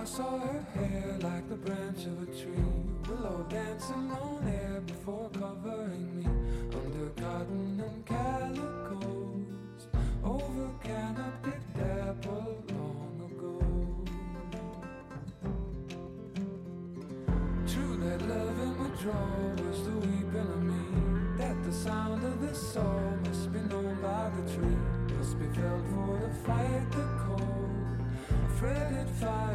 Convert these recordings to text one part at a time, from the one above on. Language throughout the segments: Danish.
I saw her hair like the branch of a tree. Willow dancing on air before covering me under cotton and calicoes over canopy dapple long ago. True that love in withdrawal was the weeping of me. That the sound of the soul must be known by the tree, must be felt for the fight the cold. Fretted fire,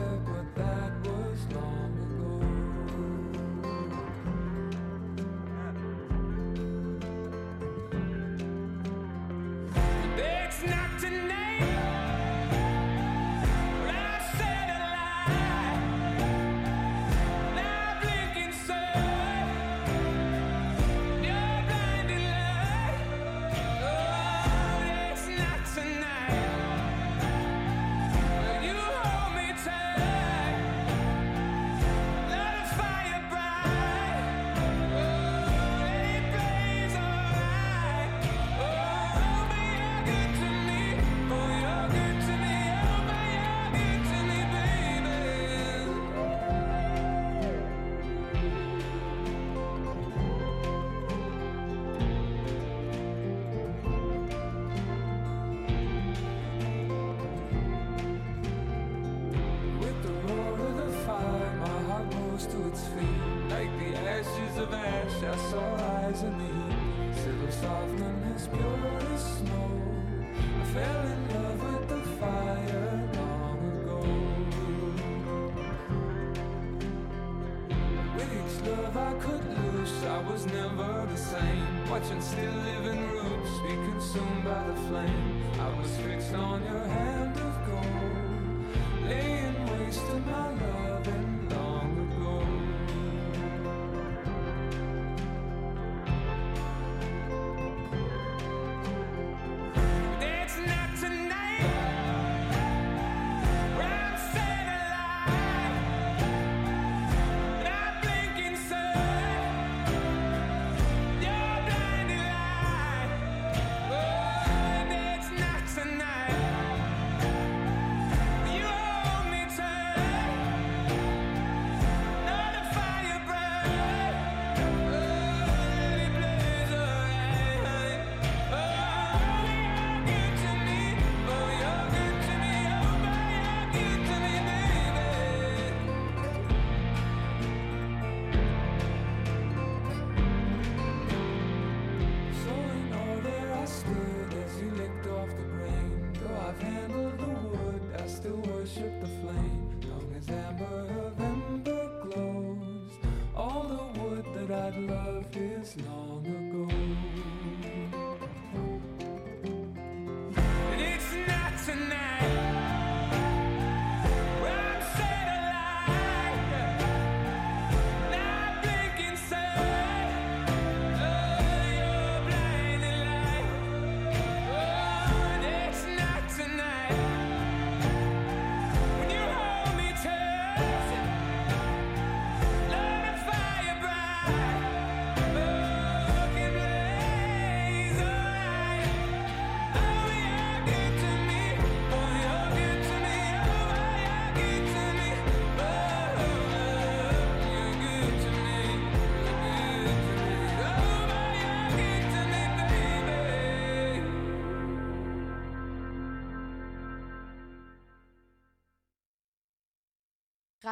of ash, I saw eyes in the heat. Settle soft and as pure as snow. I fell in love with the fire long ago. With each love I could lose, I was never the same. Watching still living roots be consumed by the flame. I was fixed on your hand of gold, laying waste to my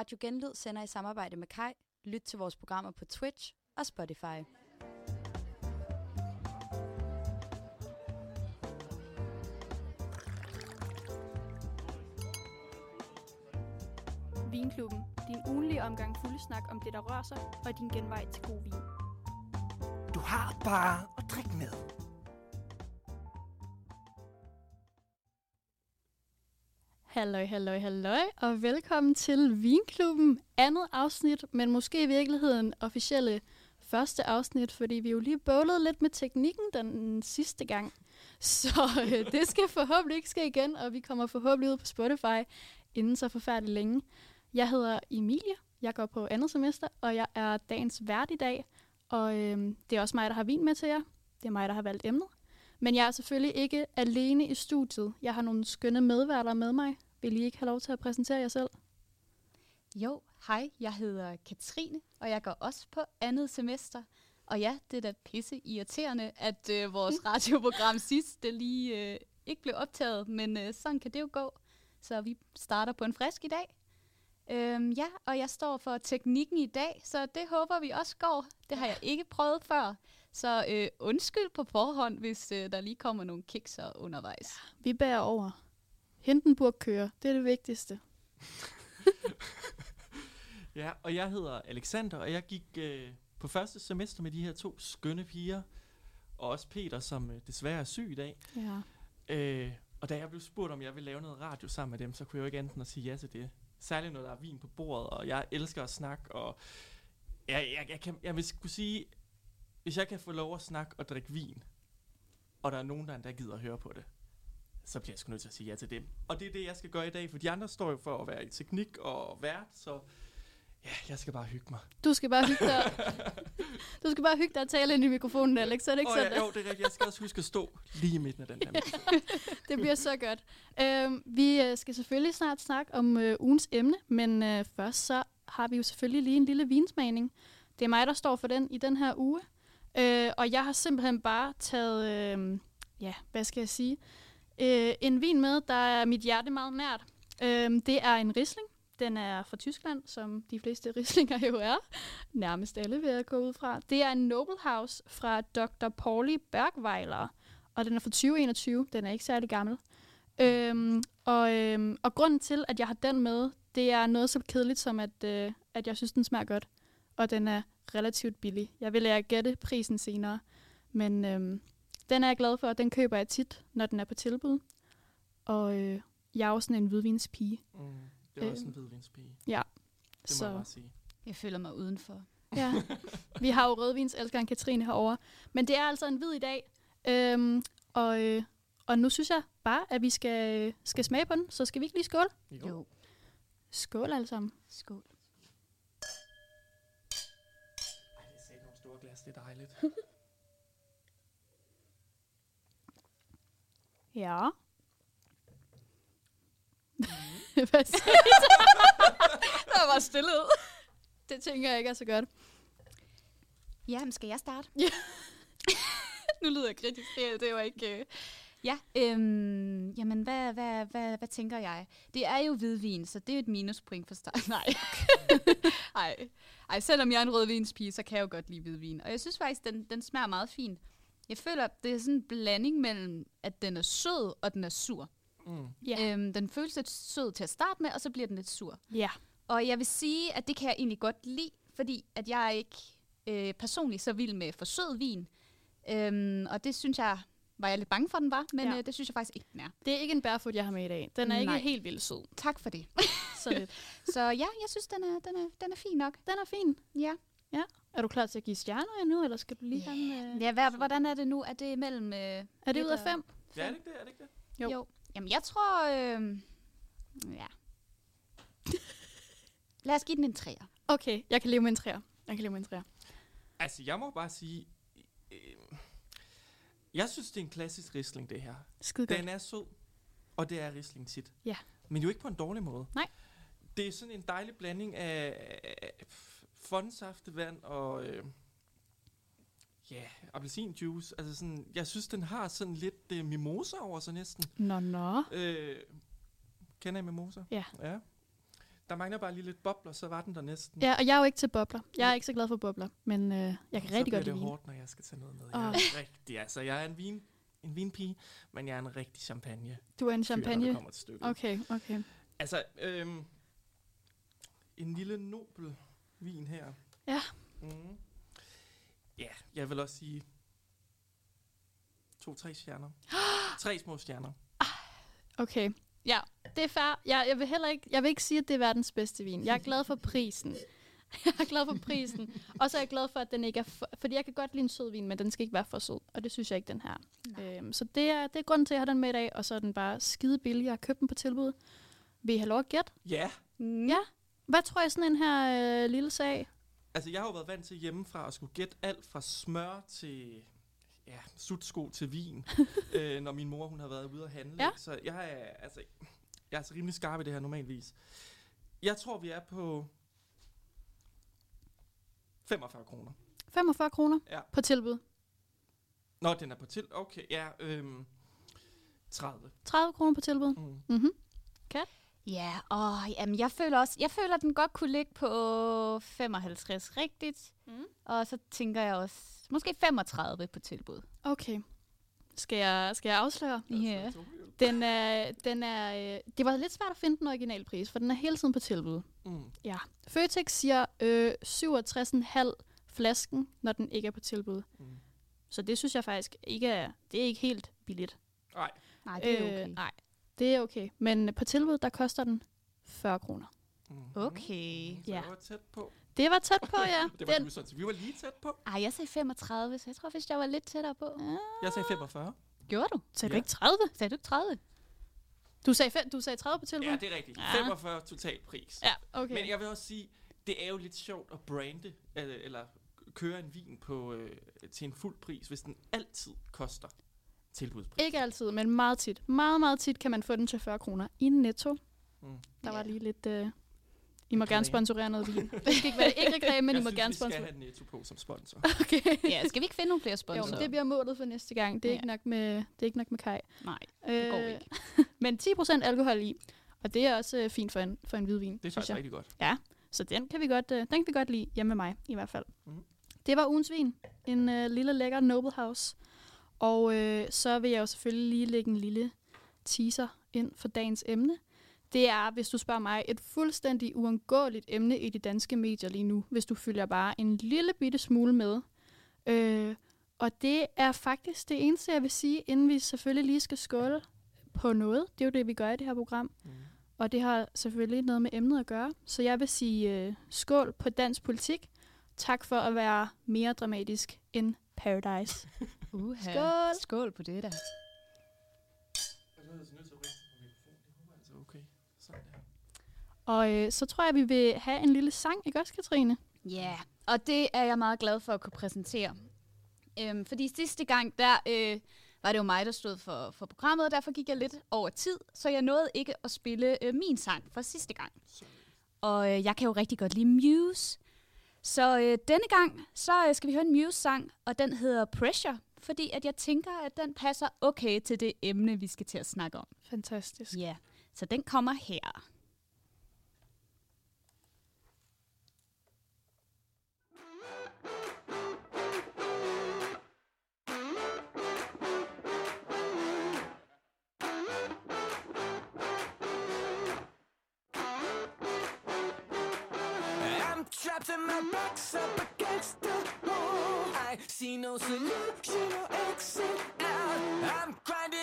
Radio Genlyd sender i samarbejde med Kai. Lyt til vores programmer på Twitch og Spotify. Vinklubben. Din ugenlige omgang fuldesnak om det, der rører sig, og din genvej til god vin. Du har bare Halløj, halløj, halløj, og velkommen til Vinklubben. Andet afsnit, men måske i virkeligheden officielle første afsnit, fordi vi jo lige bøvlede lidt med teknikken den sidste gang. Så øh, det skal forhåbentlig ikke ske igen, og vi kommer forhåbentlig ud på Spotify inden så forfærdeligt længe. Jeg hedder Emilie, jeg går på andet semester, og jeg er dagens vært i dag. Og øh, det er også mig, der har vin med til jer. Det er mig, der har valgt emnet. Men jeg er selvfølgelig ikke alene i studiet. Jeg har nogle skønne medværter med mig. Vil I ikke have lov til at præsentere jer selv? Jo, hej, jeg hedder Katrine, og jeg går også på andet semester. Og ja, det er da pisse irriterende, at øh, vores radioprogram sidst det lige øh, ikke blev optaget, men øh, sådan kan det jo gå. Så vi starter på en frisk i dag. Øhm, ja, og jeg står for teknikken i dag, så det håber vi også går. Det har jeg ikke prøvet før. Så øh, undskyld på forhånd, hvis øh, der lige kommer nogle kikser undervejs. Vi bærer over. Hindenburg kører. Det er det vigtigste. Ja, og jeg hedder Alexander, og jeg gik øh, på første semester med de her to skønne piger, og også Peter, som øh, desværre er syg i dag. Ja. Øh, og da jeg blev spurgt, om jeg ville lave noget radio sammen med dem, så kunne jeg jo ikke enten at sige ja til det. Særligt når der er vin på bordet, og jeg elsker at snakke, og jeg, jeg, jeg, kan, jeg vil skulle sige, hvis jeg kan få lov at snakke og drikke vin, og der er nogen, der endda gider at høre på det, så bliver jeg sgu nødt til at sige ja til dem. Og det er det, jeg skal gøre i dag, for de andre står jo for at være i teknik og vært, så ja, jeg skal bare hygge mig. Du skal bare hygge dig. du skal bare hygge dig og tale ind i mikrofonen, Alex. Er det ikke Åh, sådan? ja, jo, det er rigtigt. Jeg skal også huske at stå lige i midten af den her. mikrofon. Det bliver så godt. Øhm, vi øh, skal selvfølgelig snart snakke om øh, ugens emne, men øh, først så har vi jo selvfølgelig lige en lille vinsmagning. Det er mig, der står for den i den her uge. Øh, og jeg har simpelthen bare taget, øh, ja, hvad skal jeg sige, øh, en vin med, der er mit hjerte meget nært. Øh, det er en Riesling. Den er fra Tyskland, som de fleste Rieslinger jo er. Nærmest alle vil jeg gå ud fra. Det er en Noble House fra Dr. Pauli Bergweiler og den er fra 2021. Den er ikke særlig gammel. Øhm, og, øhm, og grunden til, at jeg har den med, det er noget så kedeligt som, at, øh, at jeg synes, den smager godt. Og den er relativt billig. Jeg vil lære at gætte prisen senere. Men øhm, den er jeg glad for, og den køber jeg tit, når den er på tilbud. Og øh, jeg er jo sådan en hvidvinspige. Mm, det er også Øh, en hvidvinspige. ja. Det må Så- jeg bare sige. Jeg føler mig udenfor. Ja, vi har jo rødvinselskeren Katrine herovre. Men det er altså en hvid i dag. Øhm, og, øh, og nu synes jeg bare, at vi skal, skal smage på den. Så skal vi ikke lige skåle? Jo. Jo, Skål alle sammen. skål. Det er dejligt. Ja. Mm. Hvad siger? Der var stillhed. Det tænker jeg ikke er så godt. Ja, men skal jeg starte? Ja. nu lyder jeg kritisk. Det, det var ikke... Øh... Ja, øhm, jamen hvad, hvad, hvad, hvad tænker jeg? Det er jo hvidvin, så det er et minuspoint for start. Nej. Ej. Ej, selvom jeg er en rødvinspige, så kan jeg jo godt lide hvidvin. Og jeg synes faktisk, den, den smager meget fint. Jeg føler, det er sådan en blanding mellem, at den er sød og den er sur. Mm. Ja. Øhm, den føles lidt sød til at starte med, og så bliver den lidt sur. Ja. Og jeg vil sige, at det kan jeg egentlig godt lide, fordi at jeg er ikke øh, personligt så vild med for sød vin. Øhm, og det synes jeg, var jeg lidt bange for, den var, men Ja. ja. øh, det synes jeg faktisk ikke, den er. Det er ikke en barefoot, jeg har med i dag. Den er Nej. ikke helt vildt sød. Tak for det. Så lidt. så ja, jeg synes, den er, den er, den er fin nok. Den er fin. Ja. Er du klar til at give stjerner endnu, eller skal du lige have en, øh... ja hvad, hvordan er det nu? Er det mellem... Øh, Er det ud af fem? Ja, er det ikke det? Er det ikke det? Jo. Jo. jo. Jamen, jeg tror... Øh, ja. Lad os give den en træer. Okay, jeg kan leve med en træer. Jeg kan leve med en træer. Altså, jeg må bare sige... Øh, jeg synes, det er en klassisk risling, det her. Skide. Den er sød, og det er risling tit. Ja. Men jo ikke på en dårlig måde. Nej. Det er sådan en dejlig blanding af, af fondsaftevand og... Øh, ja, appelsinjuice. Altså sådan, jeg synes, den har sådan lidt øh, mimosa over sig næsten. Nå, nå. Øh, kender I mimosa? Ja. ja. Der mangler bare lige lidt bobler, så var den der næsten. Ja, og jeg er jo ikke til bobler. Jeg er ikke så glad for bobler, men øh, jeg kan så rigtig godt lide det vin. hårdt, når jeg skal tage noget med. Jeg Åh. er rigtig, altså, jeg er en vin, en vinpige, men jeg er en rigtig champagne. Du er en fyr, champagne. kommer til stykket. Okay, okay. Altså, øhm, en lille nobel vin her. Ja. Mm. Ja, jeg vil også sige to-tre stjerner. Tre små stjerner. Okay. Ja, det er fair. Jeg, jeg, vil heller ikke, jeg vil ikke sige, at det er verdens bedste vin. Jeg er glad for prisen. Jeg er glad for prisen. Og så er jeg glad for, at den ikke er for, Fordi jeg kan godt lide en sød vin, men den skal ikke være for sød. Og det synes jeg ikke, den her. Øhm, så det er, det er grunden til, at jeg har den med i dag. Og så er den bare skide billig. Jeg har købt den på tilbud. Vil I have lov at gætte? Ja, Mm. Ja. Hvad tror jeg sådan en her øh, lille sag? altså jeg har jo været vant til hjemmefra at skulle gætte alt fra smør til ja, sutsko til vin, øh, når min mor hun har været ude at handle. Ja. Så jeg er, altså, jeg er altså rimelig skarp i det her normalvis. Jeg tror, vi er på 45 kroner. 45 kroner Ja. på tilbud. Nå, den er på til. Okay, ja. Øhm, 30. 30 kroner på tilbud. Mm. Mm-hmm. Ja, og jamen, jeg føler også, jeg føler, at den godt kunne ligge på 55 rigtigt. Mm. Og så tænker jeg også, måske 35 på tilbud. Okay. Skal jeg, skal jeg afsløre? Ja. Den er, den er, øh, det var lidt svært at finde den originale pris, for den er hele tiden på tilbud. Mm. Ja. Føtex siger øh, 67,5 flasken, når den ikke er på tilbud. Mm. Så det synes jeg faktisk ikke er, det er ikke helt billigt. Nej. Nej, det er okay. Øh, nej, det er okay. Men på tilbud, der koster den 40 kroner. Mm. Okay. Så Ja. jeg var tæt på. Det var tæt på, ja. Det var den, du så vi var lige tæt på. Ej, jeg sagde 35, så jeg tror faktisk, jeg var lidt tættere på. Jeg sagde 45. Gjorde du? sagde du Ja. ikke 30? Sagde du ikke 30? Du sagde, fem, du sagde 30 på tilbud? Ja, det er rigtigt. Ja. 45 total pris. ja okay. Men jeg vil også sige, det er jo lidt sjovt at brande, eller, eller køre en vin på, øh, til en fuld pris, hvis den altid koster tilbudspris. Ikke altid, men meget tit. Meget, meget tit kan man få den til 40 kroner i Netto. Mm. Der var Ja. lige lidt... Øh, I må gerne sponsorere noget vin. Det skal ikke være ikke reklame, men jeg I må synes, gerne vi skal sponsorere. have Netto på som sponsor. Okay. Ja, skal vi ikke finde nogle flere Jo, sponsorer? men det bliver målet for næste gang. Det er, Ja. ikke, nok med, det er ikke nok med Kai. Nej, Øh, det går ikke. men 10% alkohol i. Og det er også øh, fint for en, for en hvidvin, Det er synes faktisk jeg. rigtig godt. Så den kan vi godt, øh, den kan vi godt lide hjemme med mig, i hvert fald. Mhm. Det var ugens vin. En øh, lille lækker Noble House. Og øh, så vil jeg jo selvfølgelig lige lægge en lille teaser ind for dagens emne. Det er, hvis du spørger mig, et fuldstændig uundgåeligt emne i de danske medier lige nu, hvis du følger bare en lille bitte smule med. Øh, og det er faktisk det eneste, jeg vil sige, inden vi selvfølgelig lige skal skåle på noget. Det er jo det, vi gør i det her program. Mm. Og det har selvfølgelig noget med emnet at gøre. Så jeg vil sige øh, skål på dansk politik. Tak for at være mere dramatisk end Paradise. Uha. Skål! Skål på det der. Jeg er altså nødt til at ryste på mikrofonen. Det håber jeg altså er okay. Sådan der. Og øh, så tror jeg, vi vil have en lille sang, ikke også, Katrine? Ja, yeah. og det er jeg meget glad for at kunne præsentere. Øhm, fordi sidste gang, der øh, var det jo mig, der stod for, for programmet, og derfor gik jeg lidt over tid, så jeg nåede ikke at spille øh, min sang fra sidste gang. Og øh, jeg kan jo rigtig godt lide Muse. Så øh, denne gang, så øh, skal vi høre en Muse-sang, og den hedder Pressure, fordi at jeg tænker, at den passer okay til det emne, vi skal til at snakke om. Fantastisk. Ja, så den kommer her. Trapped and my back's up against the wall. I see no solution or exit out. I'm grinding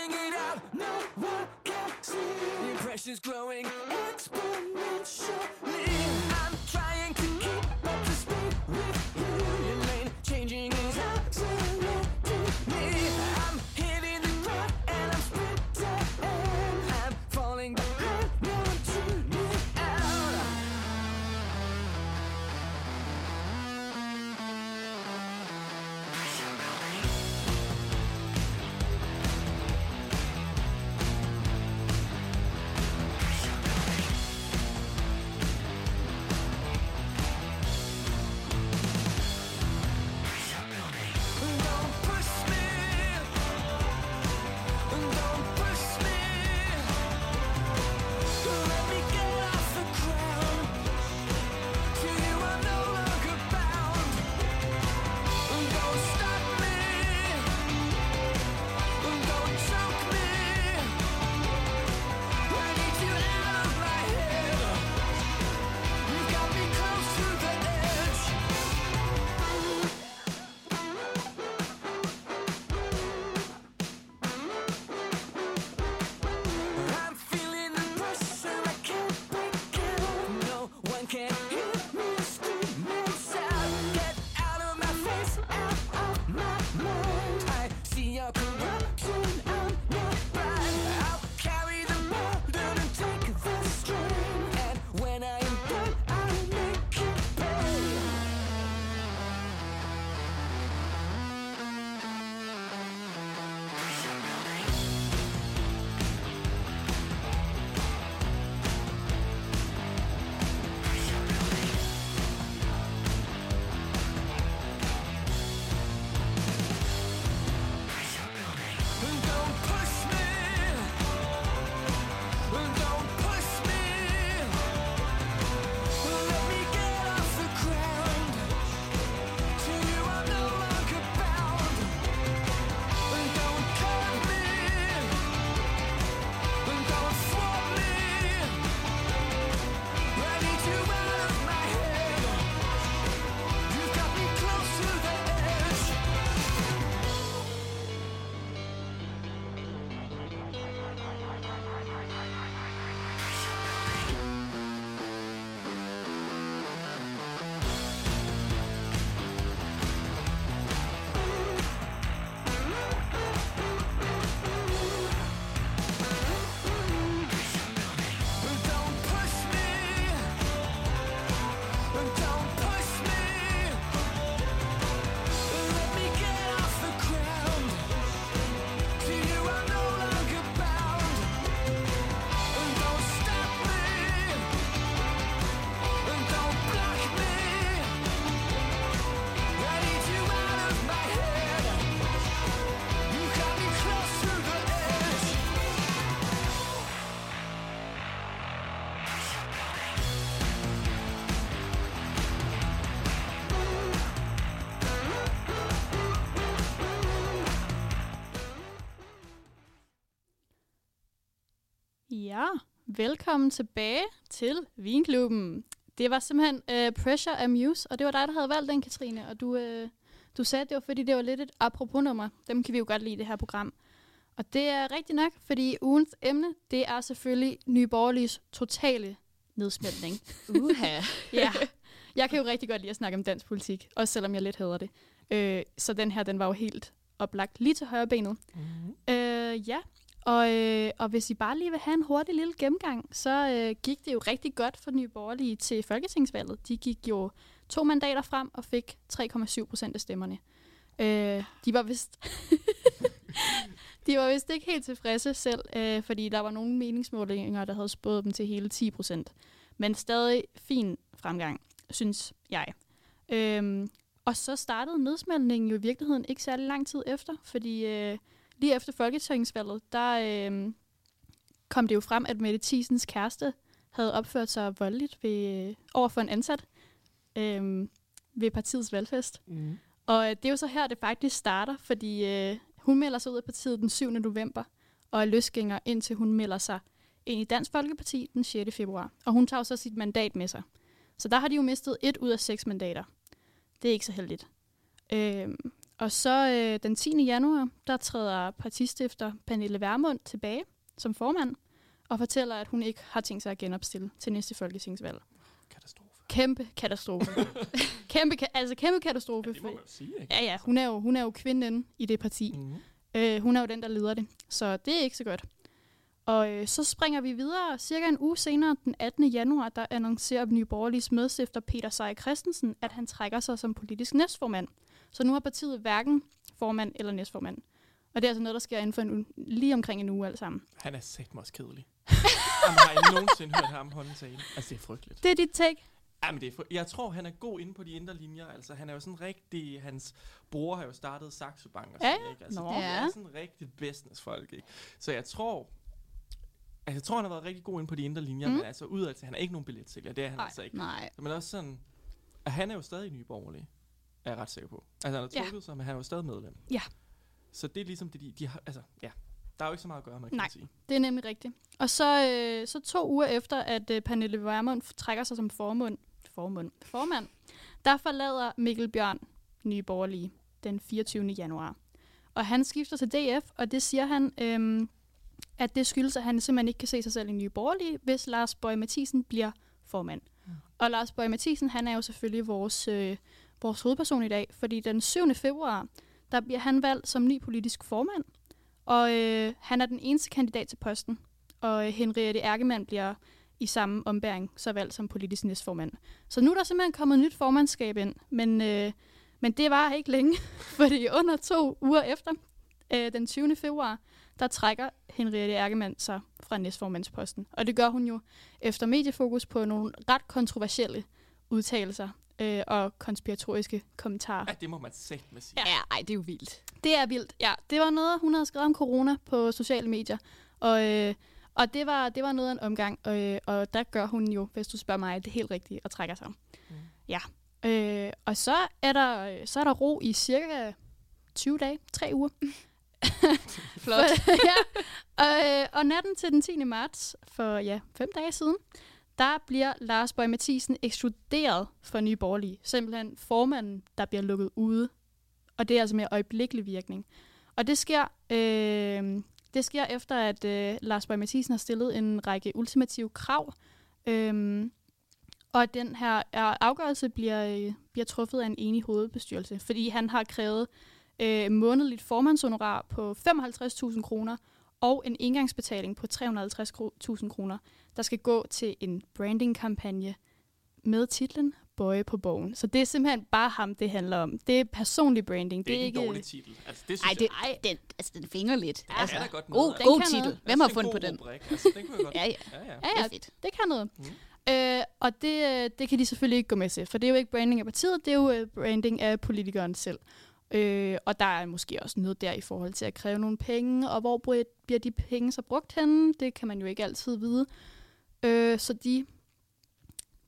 velkommen tilbage til Vinklubben. Det var simpelthen uh, Pressure Amuse, og det var dig, der havde valgt den, Katrine. Og du, uh, du sagde, at det var fordi, det var lidt et apropos-nummer. Dem kan vi jo godt lide i det her program. Og det er rigtigt nok, fordi ugens emne, det er selvfølgelig Nye Borgerliges totale nedsmeltning. Uha. ja, jeg kan jo rigtig godt lide at snakke om dansk politik, også selvom jeg lidt hader det. Øh, så den her, den var jo helt oplagt lige til højre benet. Mm. Øh, ja, og, øh, og hvis I bare lige vil have en hurtig lille gennemgang, så øh, gik det jo rigtig godt for Nye Borgerlige til Folketingsvalget. De gik jo to mandater frem og fik 3,7 procent af stemmerne. Øh, de var vist... de var vist ikke helt tilfredse selv, øh, fordi der var nogle meningsmålinger, der havde spået dem til hele 10 procent. Men stadig fin fremgang, synes jeg. Øh, og så startede nedsmeltningen jo i virkeligheden ikke særlig lang tid efter, fordi øh, lige efter Folketingsvalget, der øh, kom det jo frem, at Mette Thiesens kæreste havde opført sig voldeligt ved, øh, over for en ansat øh, ved partiets valgfest. Mm. Og øh, det er jo så her, det faktisk starter, fordi øh, hun melder sig ud af partiet den 7. november, og er løsgænger, indtil hun melder sig ind i Dansk Folkeparti den 6. februar. Og hun tager så sit mandat med sig. Så der har de jo mistet et ud af seks mandater. Det er ikke så heldigt. Øhm, og så øh, den 10. januar, der træder partistifter Pernille Vermund tilbage som formand, og fortæller, at hun ikke har tænkt sig at genopstille til næste folketingsvalg. Katastrofe. Kæmpe katastrofe. kæmpe, ka- altså kæmpe katastrofe. Ja, det må man sige, ikke? Ja, ja, hun er jo, hun er jo kvinden i det parti. Mm. Øh, hun er jo den, der leder det. Så det er ikke så godt. Og øh, så springer vi videre. Cirka en uge senere, den 18. januar, der annoncerer Nye Borgerliges medstifter Peter Seier Christensen, at han trækker sig som politisk næstformand. Så nu har partiet hverken formand eller næstformand. Og det er altså noget, der sker inden for en uge, lige omkring en uge alt sammen. Han er sæt mig også kedelig. Jamen, har I nogensinde hørt ham holde tale? Altså, det er frygteligt. Det er dit take. Jamen, det er fry- jeg tror, han er god inde på de indre linjer. Altså, han er jo sådan rigtig... Hans bror har jo startet Saxo Bank og Ja, sådan, ikke? Altså, nå. det Ja. er sådan rigtig businessfolk, ikke? Så jeg tror... Altså, jeg tror, han har været rigtig god inde på de indre linjer, Mm. men altså udad til, han er ikke nogen billetsælger. Det er han Nej. altså ikke. Nej. Så, men også sådan... Og han er jo stadig nyborgerlig, er jeg ret sikker på. Altså, han har Ja. trukket sig, men han er jo stadig medlem. Ja. Så det er ligesom det, de, de har... Altså, ja. Der er jo ikke så meget at gøre med, kan Nej. man sige. Det er nemlig rigtigt. Og så, øh, så to uger efter, at øh, Pernille Vermund trækker sig som formund, formund, formand, der forlader Mikkel Bjørn Nye Borgerlige den 24. januar. Og han skifter til DF, og det siger han, øhm, at det skyldes, at han simpelthen ikke kan se sig selv i Nye Borgerlige, hvis Lars Bøje Mathisen bliver formand. Mm. Og Lars Bøje Mathisen, han er jo selvfølgelig vores, øh, vores hovedperson i dag, fordi den 7. februar, der bliver han valgt som ny politisk formand, og øh, han er den eneste kandidat til posten. Og øh, Henriette Erkemann bliver i samme ombæring så valgt som politisk næstformand. Så nu er der simpelthen kommet nyt formandskab ind, men, øh, men det var ikke længe, fordi under to uger efter, øh, den 20. februar, der trækker Henriette Erkemann sig fra næstformandsposten. Og det gør hun jo efter mediefokus på nogle ret kontroversielle udtalelser øh, og konspiratoriske kommentarer. Ja, det må man sætte med sige. Ja, ej, det er jo vildt. Det er vildt, ja. Det var noget, hun havde skrevet om corona på sociale medier. Og, øh, og det, var, det var noget af en omgang. Og, øh, og der gør hun jo, hvis du spørger mig, det helt rigtige og trækker sig. Mm. Ja. Øh, og så er, der, så er der ro i cirka 20 dage, tre uger. Flot. ja. Og, øh, og natten til den 10. marts, for ja, fem dage siden, der bliver Lars Bøge Mathisen ekskluderet for Nye Borgerlige. Simpelthen formanden, der bliver lukket ude. Og det er altså med øjeblikkelig virkning. Og det sker, øh, det sker efter, at øh, Lars Bøge Mathisen har stillet en række ultimative krav. Øh, og at den her er- afgørelse bliver, øh, bliver truffet af en enig hovedbestyrelse, fordi han har krævet øh, månedligt formandshonorar på 55.000 kroner og en engangsbetaling på 350.000 kroner, der skal gå til en brandingkampagne med titlen Bøje på bogen. Så det er simpelthen bare ham, det handler om. Det er personlig branding. Det er ikke en dårlig titel. Altså, det synes Ej, det, jeg, den, altså, den finger lidt. Ja, altså, er godt god, noget. Den god kan titel. noget. Hvem har Det er fundet på god den? Altså, den kunne jeg godt. Ja, ja. ja, ja. Ja, Det ja, er fedt. det kan noget. Mm. Øh, og det, øh, det kan de selvfølgelig ikke gå med til, for det er jo ikke branding af partiet, det er jo øh, branding af politikeren selv. Øh, og der er måske også noget der i forhold til at kræve nogle penge, og hvor bliver de penge så brugt henne? Det kan man jo ikke altid vide. Øh, så de,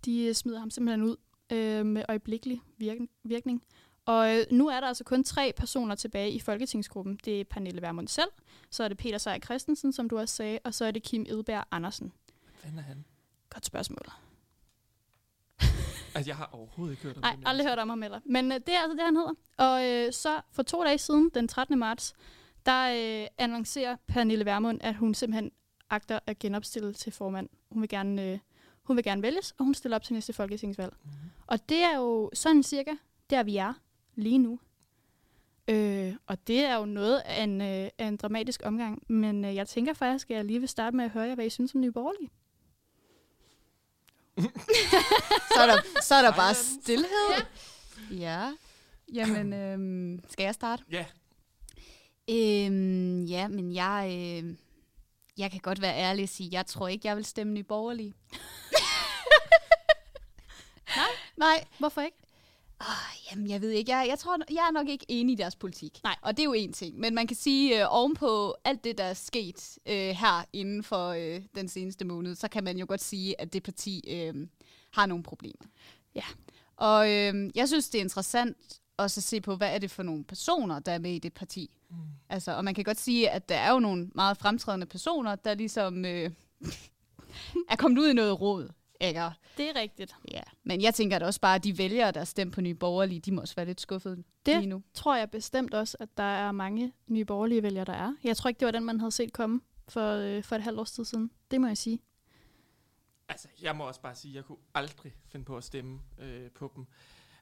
de smider ham simpelthen ud øh, med øjeblikkelig virken, virkning. Og øh, nu er der altså kun tre personer tilbage i Folketingsgruppen. Det er Pernille Vermund selv, så er det Peter Seier Christensen, som du også sagde, og så er det Kim Edberg Andersen. Hvem er han? Godt spørgsmål. Altså, jeg har overhovedet ikke hørt om Nej, den aldrig hørt om ham heller. Men øh, det er altså det, han hedder. Og øh, så for to dage siden, den 13. marts, der øh, annoncerer Pernille Vermund, at hun simpelthen agter at genopstille til formand. Hun vil gerne, øh, hun vil gerne vælges, og hun stiller op til næste folketingsvalg. Mhm. Og det er jo sådan cirka der, vi er lige nu. Øh, og det er jo noget af en, øh, af en dramatisk omgang. Men øh, jeg tænker faktisk, at jeg lige vil starte med at høre jer, hvad I synes om Nye Borgerlige. Så er der, så er der bare stillhed. Ja. Jamen, øhm, skal jeg starte? Ja, Øhm, ja, men jeg, øh, jeg kan godt være ærlig og sige, jeg tror ikke, jeg vil stemme Nye Borgerlige. Nej. Nej. Hvorfor ikke? Oh, jamen, jeg ved ikke. Jeg, jeg tror, jeg er nok ikke enig i deres politik. Nej. Og det er jo en ting. Men man kan sige, øh, ovenpå alt det, der er sket øh, her inden for øh, den seneste måned, så kan man jo godt sige, at det parti øh, har nogle problemer. Ja. Og øh, jeg synes, det er interessant også at se på, hvad er det for nogle personer, der er med i det parti. Mm. Altså, og man kan godt sige, at der er jo nogle meget fremtrædende personer, der ligesom øh, er kommet ud i noget råd. Ikke? Det er rigtigt. Ja. Men jeg tænker at også bare, at de vælgere, der stemmer på Nye Borgerlige, de må også være lidt skuffede Det lige nu. tror jeg bestemt også, at der er mange nye borgerlige vælgere, der er. Jeg tror ikke, det var den, man havde set komme for, øh, for et halvt års tid siden. Det må jeg sige. altså, jeg må også bare sige, at jeg kunne aldrig finde på at stemme øh, på dem.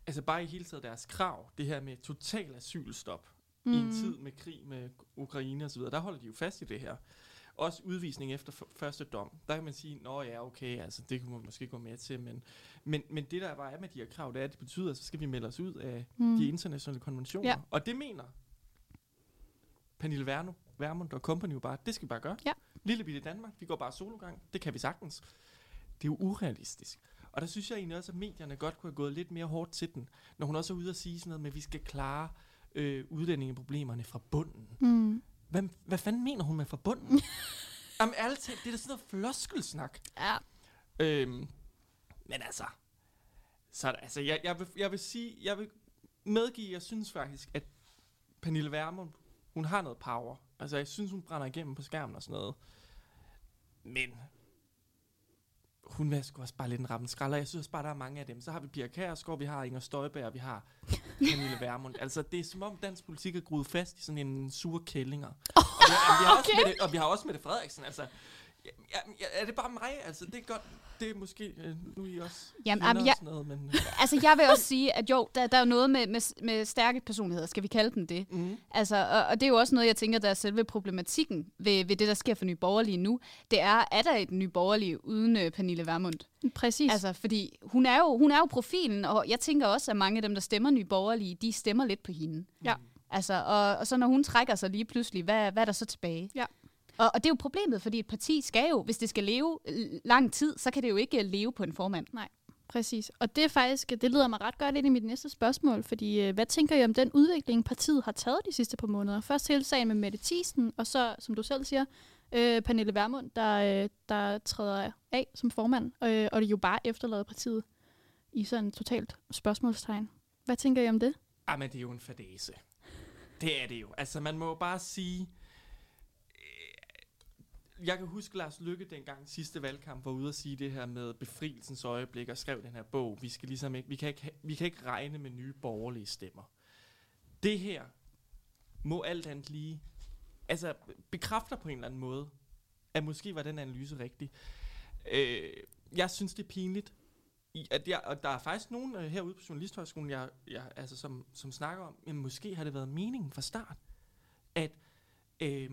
Altså, bare i hele taget deres krav, det her med total asylstop mm. i en tid med krig med Ukraine osv., der holder de jo fast i det her. Også udvisning efter første dom. Der kan man sige, nå ja, okay, altså det kunne man måske gå med til, men, men, men det der bare er med de her krav, det er, at det betyder, at så skal vi melde os ud af Mm. de internationale konventioner. Ja. Og det mener Pernille Verno, Vermund og Company jo bare, det skal vi bare gøre. Ja. Lille bitte Danmark, vi går bare sologang. Det kan vi sagtens. Det er jo urealistisk. Og der synes jeg egentlig også, at medierne godt kunne have gået lidt mere hårdt til den, når hun også er ude og sige sådan noget med, at vi skal klare øh, udlændingeproblemerne fra bunden. Mm. Hvad, hvad fanden mener hun med fra bunden? Jamen ærligt talt, det er da sådan noget floskelsnak. Ja. Øhm, men altså, så er der- altså jeg, jeg, vil, jeg vil sige, jeg vil medgive, jeg synes faktisk, at Pernille Vermund, hun har noget power. Altså jeg synes, hun brænder igennem på skærmen og sådan noget. Men hun er sgu også bare lidt en rappen skralder. Jeg synes også bare, der er mange af dem. Så har vi Pia Kærsgaard, vi har Inger Støjberg, vi har Pernille Vermund. Altså, det er som om dansk politik er gruet fast i sådan en sur kællinger. Og vi, har, vi har også med det, og vi har også med det Frederiksen, altså. Ja, ja, er det bare mig? Altså, det er godt. Det er måske, øh, nu er I også Jamen, jamen, og jeg- sådan noget, men... øh, Altså, jeg vil også sige, at jo, der, der er jo noget med, med, med stærke personligheder, skal vi kalde dem det. Mm. Altså, og, og det er jo også noget, jeg tænker, der er selve problematikken ved, ved det, der sker for Nye Borgerlige nu. Det er, er der et Nye Borgerlige uden øh, Pernille Vermund? Præcis. Altså, fordi hun er, jo, hun er jo profilen, og jeg tænker også, at mange af dem, der stemmer Nye Borgerlige, de stemmer lidt på hende. Ja. Altså, og, og så når hun trækker sig lige pludselig, hvad, hvad er der så tilbage? Ja. Og, og det er jo problemet, fordi et parti skal jo, hvis det skal leve øh, lang tid, så kan det jo ikke øh, leve på en formand. præcis. Og det er faktisk, det leder mig ret godt ind i mit næste spørgsmål, fordi øh, hvad tænker I om den udvikling, partiet har taget de sidste par måneder? Først hele sagen med Mette Thiesen, og så, som du selv siger, øh, Pernille Vermund, der, øh, der træder af som formand, øh, og det jo bare efterlader partiet i sådan et totalt spørgsmålstegn. Hvad tænker I om det? Ah, men det er jo en fadese. Det er det jo. Altså, man må jo bare sige... Jeg kan huske, Lars Lykke dengang sidste valgkamp var ude og sige det her med befrielsens øjeblik og skrev den her bog. Vi, skal ligesom ikke, vi, kan ikke, vi kan ikke regne med nye borgerlige stemmer. Det her må alt andet lige... Altså, bekræfter på en eller anden måde, at måske var den analyse rigtig. Øh, jeg synes, det er pinligt, i, at jeg, og der er faktisk nogen øh, herude på Journalisthøjskolen, jeg, jeg, altså, som, som snakker om, at måske har det været meningen fra start, at øh,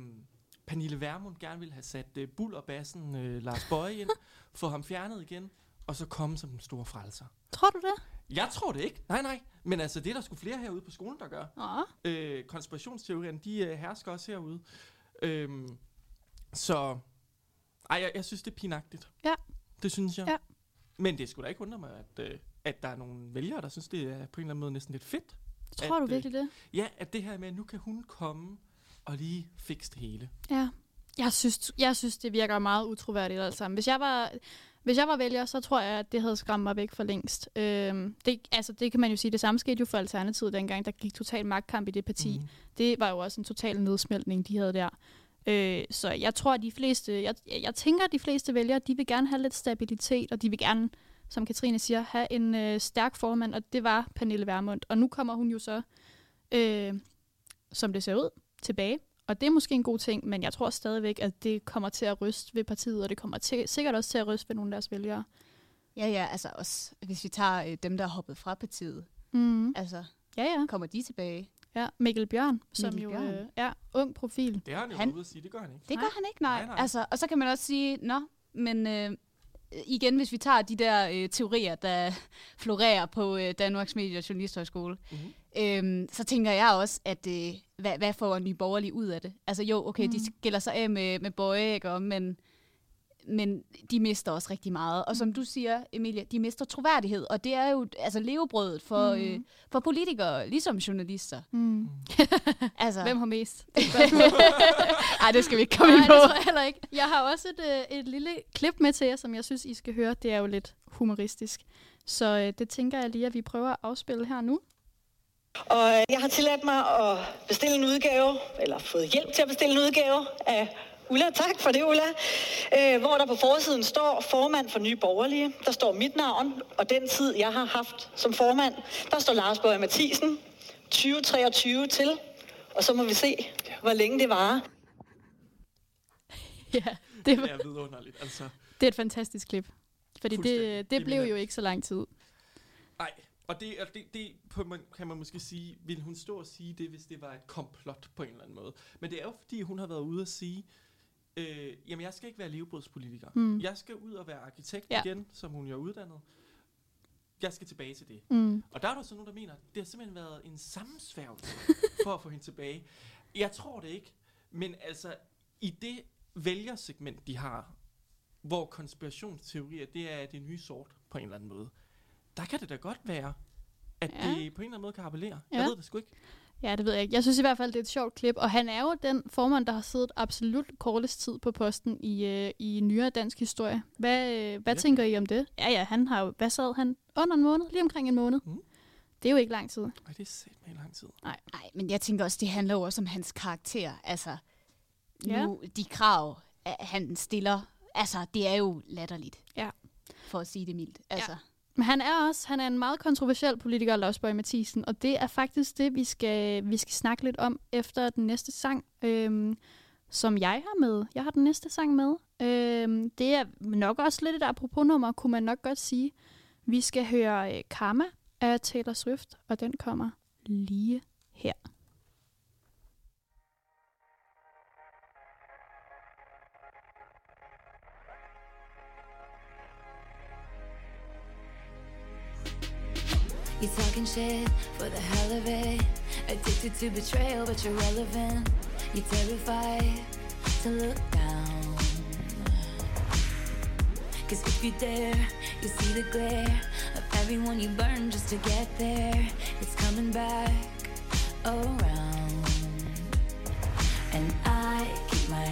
Pernille Vermund gerne ville have sat øh, Bull og Bassen øh, Lars Bøje ind, få ham fjernet igen, og så komme som den store frelser. Tror du det? Jeg tror det ikke. Nej, nej. Men altså, det er der sgu flere herude på skolen, der gør. Nå. Øh, konspirationsteorierne, de øh, hersker også herude. Øhm, så, ej, jeg, jeg synes, det er pinagtigt. Ja. Det synes jeg. Ja. Men det skulle da ikke undre mig, at, øh, at der er nogle vælgere, der synes, det er på en eller anden måde næsten lidt fedt. Tror At, du øh, virkelig det? Ja, at det her med, at nu kan hun komme og lige fikse det hele. Ja. Jeg synes, jeg synes, det virker meget utroværdigt alt sammen. Hvis jeg var, Hvis jeg var vælger, så tror jeg, at det havde skræmt mig væk for længst. Øhm, det, altså, det kan man jo sige, det samme skete jo for Alternativet dengang, der gik total magtkamp i det parti. Mhm. Det var jo også en total nedsmeltning, de havde der. Øh, så jeg tror, at de fleste, jeg, jeg tænker, at de fleste vælgere, de vil gerne have lidt stabilitet, og de vil gerne, som Katrine siger, have en øh, stærk formand, og det var Pernille Vermund. Og nu kommer hun jo så, øh, som det ser ud, tilbage. Og det er måske en god ting, men jeg tror stadigvæk, at det kommer til at ryste ved partiet, og det kommer til, sikkert også til at ryste ved nogle af deres vælgere. Ja, ja, altså også, hvis vi tager øh, dem, der er hoppet fra partiet, Mm. altså, Ja, ja. kommer de tilbage? ja. Mikkel Bjørn, som Mikkel jo Bjørn. Øh, er ung profil. Det har han jo Han- ude at sige, det gør han ikke. Det Nej. gør han ikke, nej. Nej, nej. Altså, og så kan man også sige, nå, men øh, igen, hvis vi tager de der øh, teorier, der florerer på øh, Danmarks Medie- og Journalisthøjskole, Mhm. øhm, så tænker jeg også, at øh, hvad, hvad får Nye Borgerlige ud af det? Altså jo, okay, mm. de Mm. skiller sig af med, med Bøje, ikke, men, men de mister også rigtig meget. Og Mm. som du siger, Emilia, de mister troværdighed, og det er jo altså levebrødet for, Mm. øh, for politikere, ligesom journalister. Mm. Altså, Hvem har mest? Ej, det skal vi ikke komme Nej, ind på. det tror jeg heller ikke. Jeg har også et, øh, et lille klip med til jer, som jeg synes, I skal høre. Det er jo lidt humoristisk. Så øh, det tænker jeg lige, at vi prøver at afspille her nu. Og øh, jeg har tilladt mig at bestille en udgave, eller fået hjælp til at bestille en udgave af Ulla. Tak for det, Ulla. Øh, hvor der på forsiden står formand for Nye Borgerlige. Der står mit navn, og den tid, jeg har haft som formand. Der står Lars Bøge Mathisen, 2023 til. Og så må vi se, hvor længe det varer. Ja, det, Det var, er vidunderligt, altså. det er et fantastisk klip. Fordi det, Det det blev jo ikke så lang tid. Nej, og det, og det, det på, man, kan man måske sige, ville hun stå og sige det, hvis det var et komplot på en eller anden måde. Men det er jo fordi, hun har været ude at sige, øh, jamen jeg skal ikke være levebrødspolitiker. Mm. Jeg skal ud og være arkitekt Ja. igen, som hun jo er uddannet. Jeg skal tilbage til det. Mm. Og der er der så nogen, der mener, det har simpelthen været en sammensværgelse for at få hende tilbage. Jeg tror det ikke, men altså i det vælgersegment, de har, hvor konspirationsteorier, det er det nye sort på en eller anden måde, der kan det da godt være, at Ja. ja. det på en eller anden måde kan appellere. Ja. Jeg ved det sgu ikke. Ja, det ved jeg ikke. Jeg synes i hvert fald, det er et sjovt klip. Og han er jo den formand, der har siddet absolut kortest tid på posten i, øh, i nyere dansk historie. Hvad, øh, hvad Ja. tænker I om det? Ja, ja, han har jo... Hvad sad han? Under en måned? Lige omkring en måned. Mm. Det er jo ikke lang tid. Ej, det er set med lang tid. Nej, men jeg tænker også, det handler jo også om hans karakter. Altså, Ja. nu, de krav, at han stiller, altså, det er jo latterligt. Ja. For at sige det mildt. Altså, men han er også han er en meget kontroversiel politiker, Lars Borg Mathisen, og det er faktisk det, vi skal, vi skal snakke lidt om efter den næste sang, øhm, som jeg har med. Jeg har den næste sang med. Øhm, det er nok også lidt et apropos-nummer, kunne man nok godt sige. Vi skal høre øh, Karma af Taylor Swift, og den kommer lige her. You talking shit for the hell of it. Addicted to betrayal, but you're relevant. You're terrified to look down. Cause if you dare, you see the glare of everyone you burn just to get there. It's coming back around. And I keep my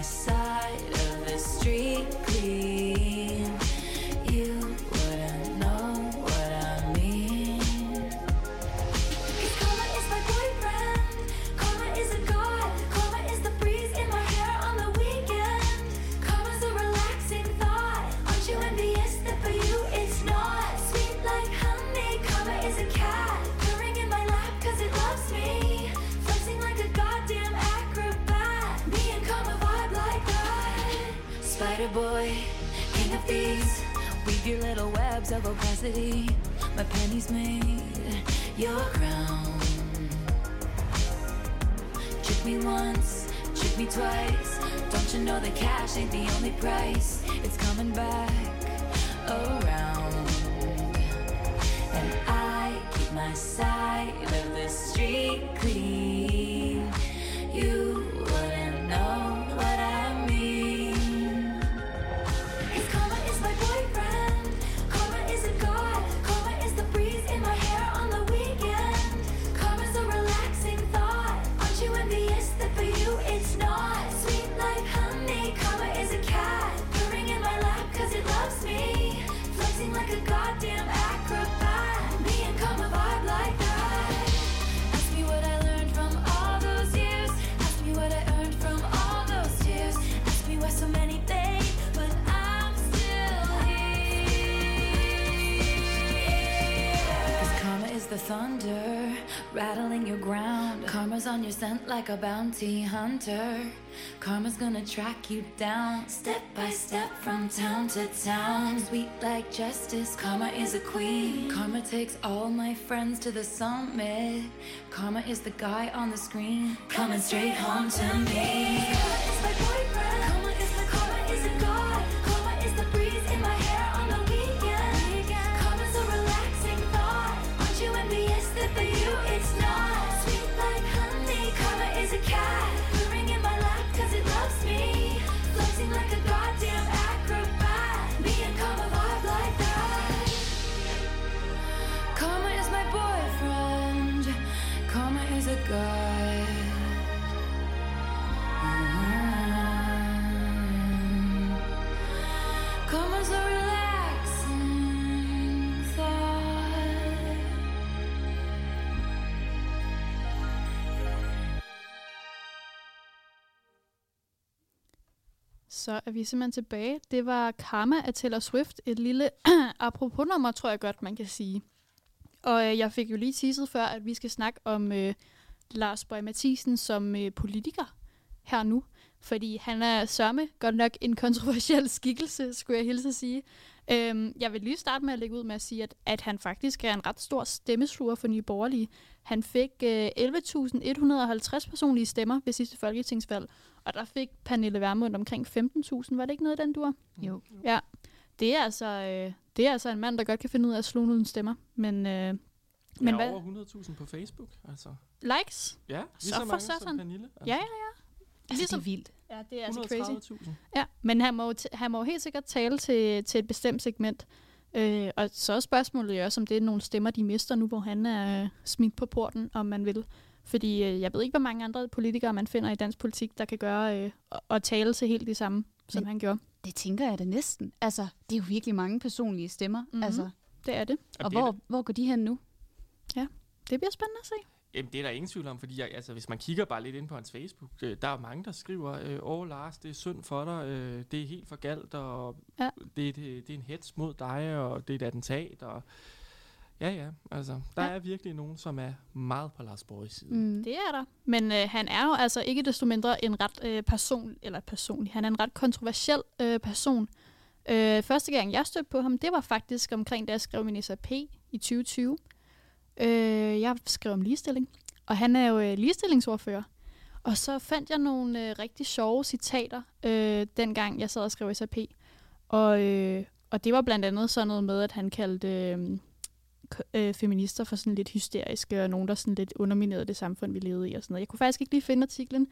Boy, king of thieves. Weave your little webs of opacity. My pennies made your crown. Trick me once, trick me twice. Don't you know that cash ain't the only price? It's coming back around. And I keep my side of the street clean. Rattling your ground. Karma's on your scent like a bounty hunter. Karma's gonna track you down, step by step from town to town. Sweet like justice, Karma is a queen. Karma takes all my friends to the summit. Karma is the guy on the screen, coming straight home to me. Så er vi simpelthen tilbage. Det var Karma af Taylor Swift. Et lille apropos-nummer, tror jeg godt, man kan sige. Og øh, jeg fik jo lige teaset før, at vi skal snakke om øh, Lars Bøge Mathisen som øh, politiker her nu. Fordi han er sørme godt nok en kontroversiel skikkelse, skulle jeg hilse at sige. Øhm, jeg vil lige starte med at lægge ud med at sige, at, at han faktisk er en ret stor stemmesluger for Nye Borgerlige. Han fik øh, 11.150 personlige stemmer ved sidste folketingsvalg, og der fik Pernille Vermund omkring 15.000. Var det ikke noget den dur? Jo. Ja. Det er altså, øh, det er altså en mand, der godt kan finde ud af at slå nogle stemmer. Men, øh, Men er hvad? over 100.000 på Facebook, altså. Likes? Ja, lige Så så, for mange satan. som Pernille. Altså. Ja, ja, ja. Altså, Ligesom- det er vildt. Ja, det er altså crazy. 130.000. Ja, men han må, han må jo helt sikkert tale til, til et bestemt segment. Øh, og så er spørgsmålet jo også, om det er nogle stemmer, de mister nu, hvor han er smidt på porten, om man vil. Fordi øh, jeg ved ikke, hvor mange andre politikere, man finder i dansk politik, der kan gøre øh, og, og tale til helt det samme, som Men- han gjorde. Det tænker jeg da næsten. Altså, det er jo virkelig mange personlige stemmer. Mhm. Mm-hmm. Altså, Det er det. og det er hvor, hvor går de hen nu? Det bliver spændende at se. Jamen, det er der ingen tvivl om, fordi jeg, altså, hvis man kigger bare lidt ind på hans Facebook, øh, der er mange, der skriver, øh, åh Lars, det er synd for dig, øh, det er helt for galt, og Ja. det, det, det er en hets mod dig, og det er et attentat, og ja, ja, altså, der Ja. er virkelig nogen, som er meget på Lars Borgs side. Mm. Det er der. Men øh, han er jo altså ikke desto mindre en ret øh, person, eller personlig, han er en ret kontroversiel øh, person. Øh, første gang jeg stødte på ham, det var faktisk omkring, da jeg skrev min SAP i 2020. Øh, jeg skrev om ligestilling, og han er jo øh, ligestillingsordfører. Og så fandt jeg nogle øh, rigtig sjove citater, øh, dengang jeg sad og skrev SAP. Og, øh, og det var blandt andet sådan noget med, at han kaldte øh, øh, feminister for sådan lidt hysteriske, og nogen, der sådan lidt underminerede det samfund, vi levede i og sådan noget. Jeg kunne faktisk ikke lige finde artiklen.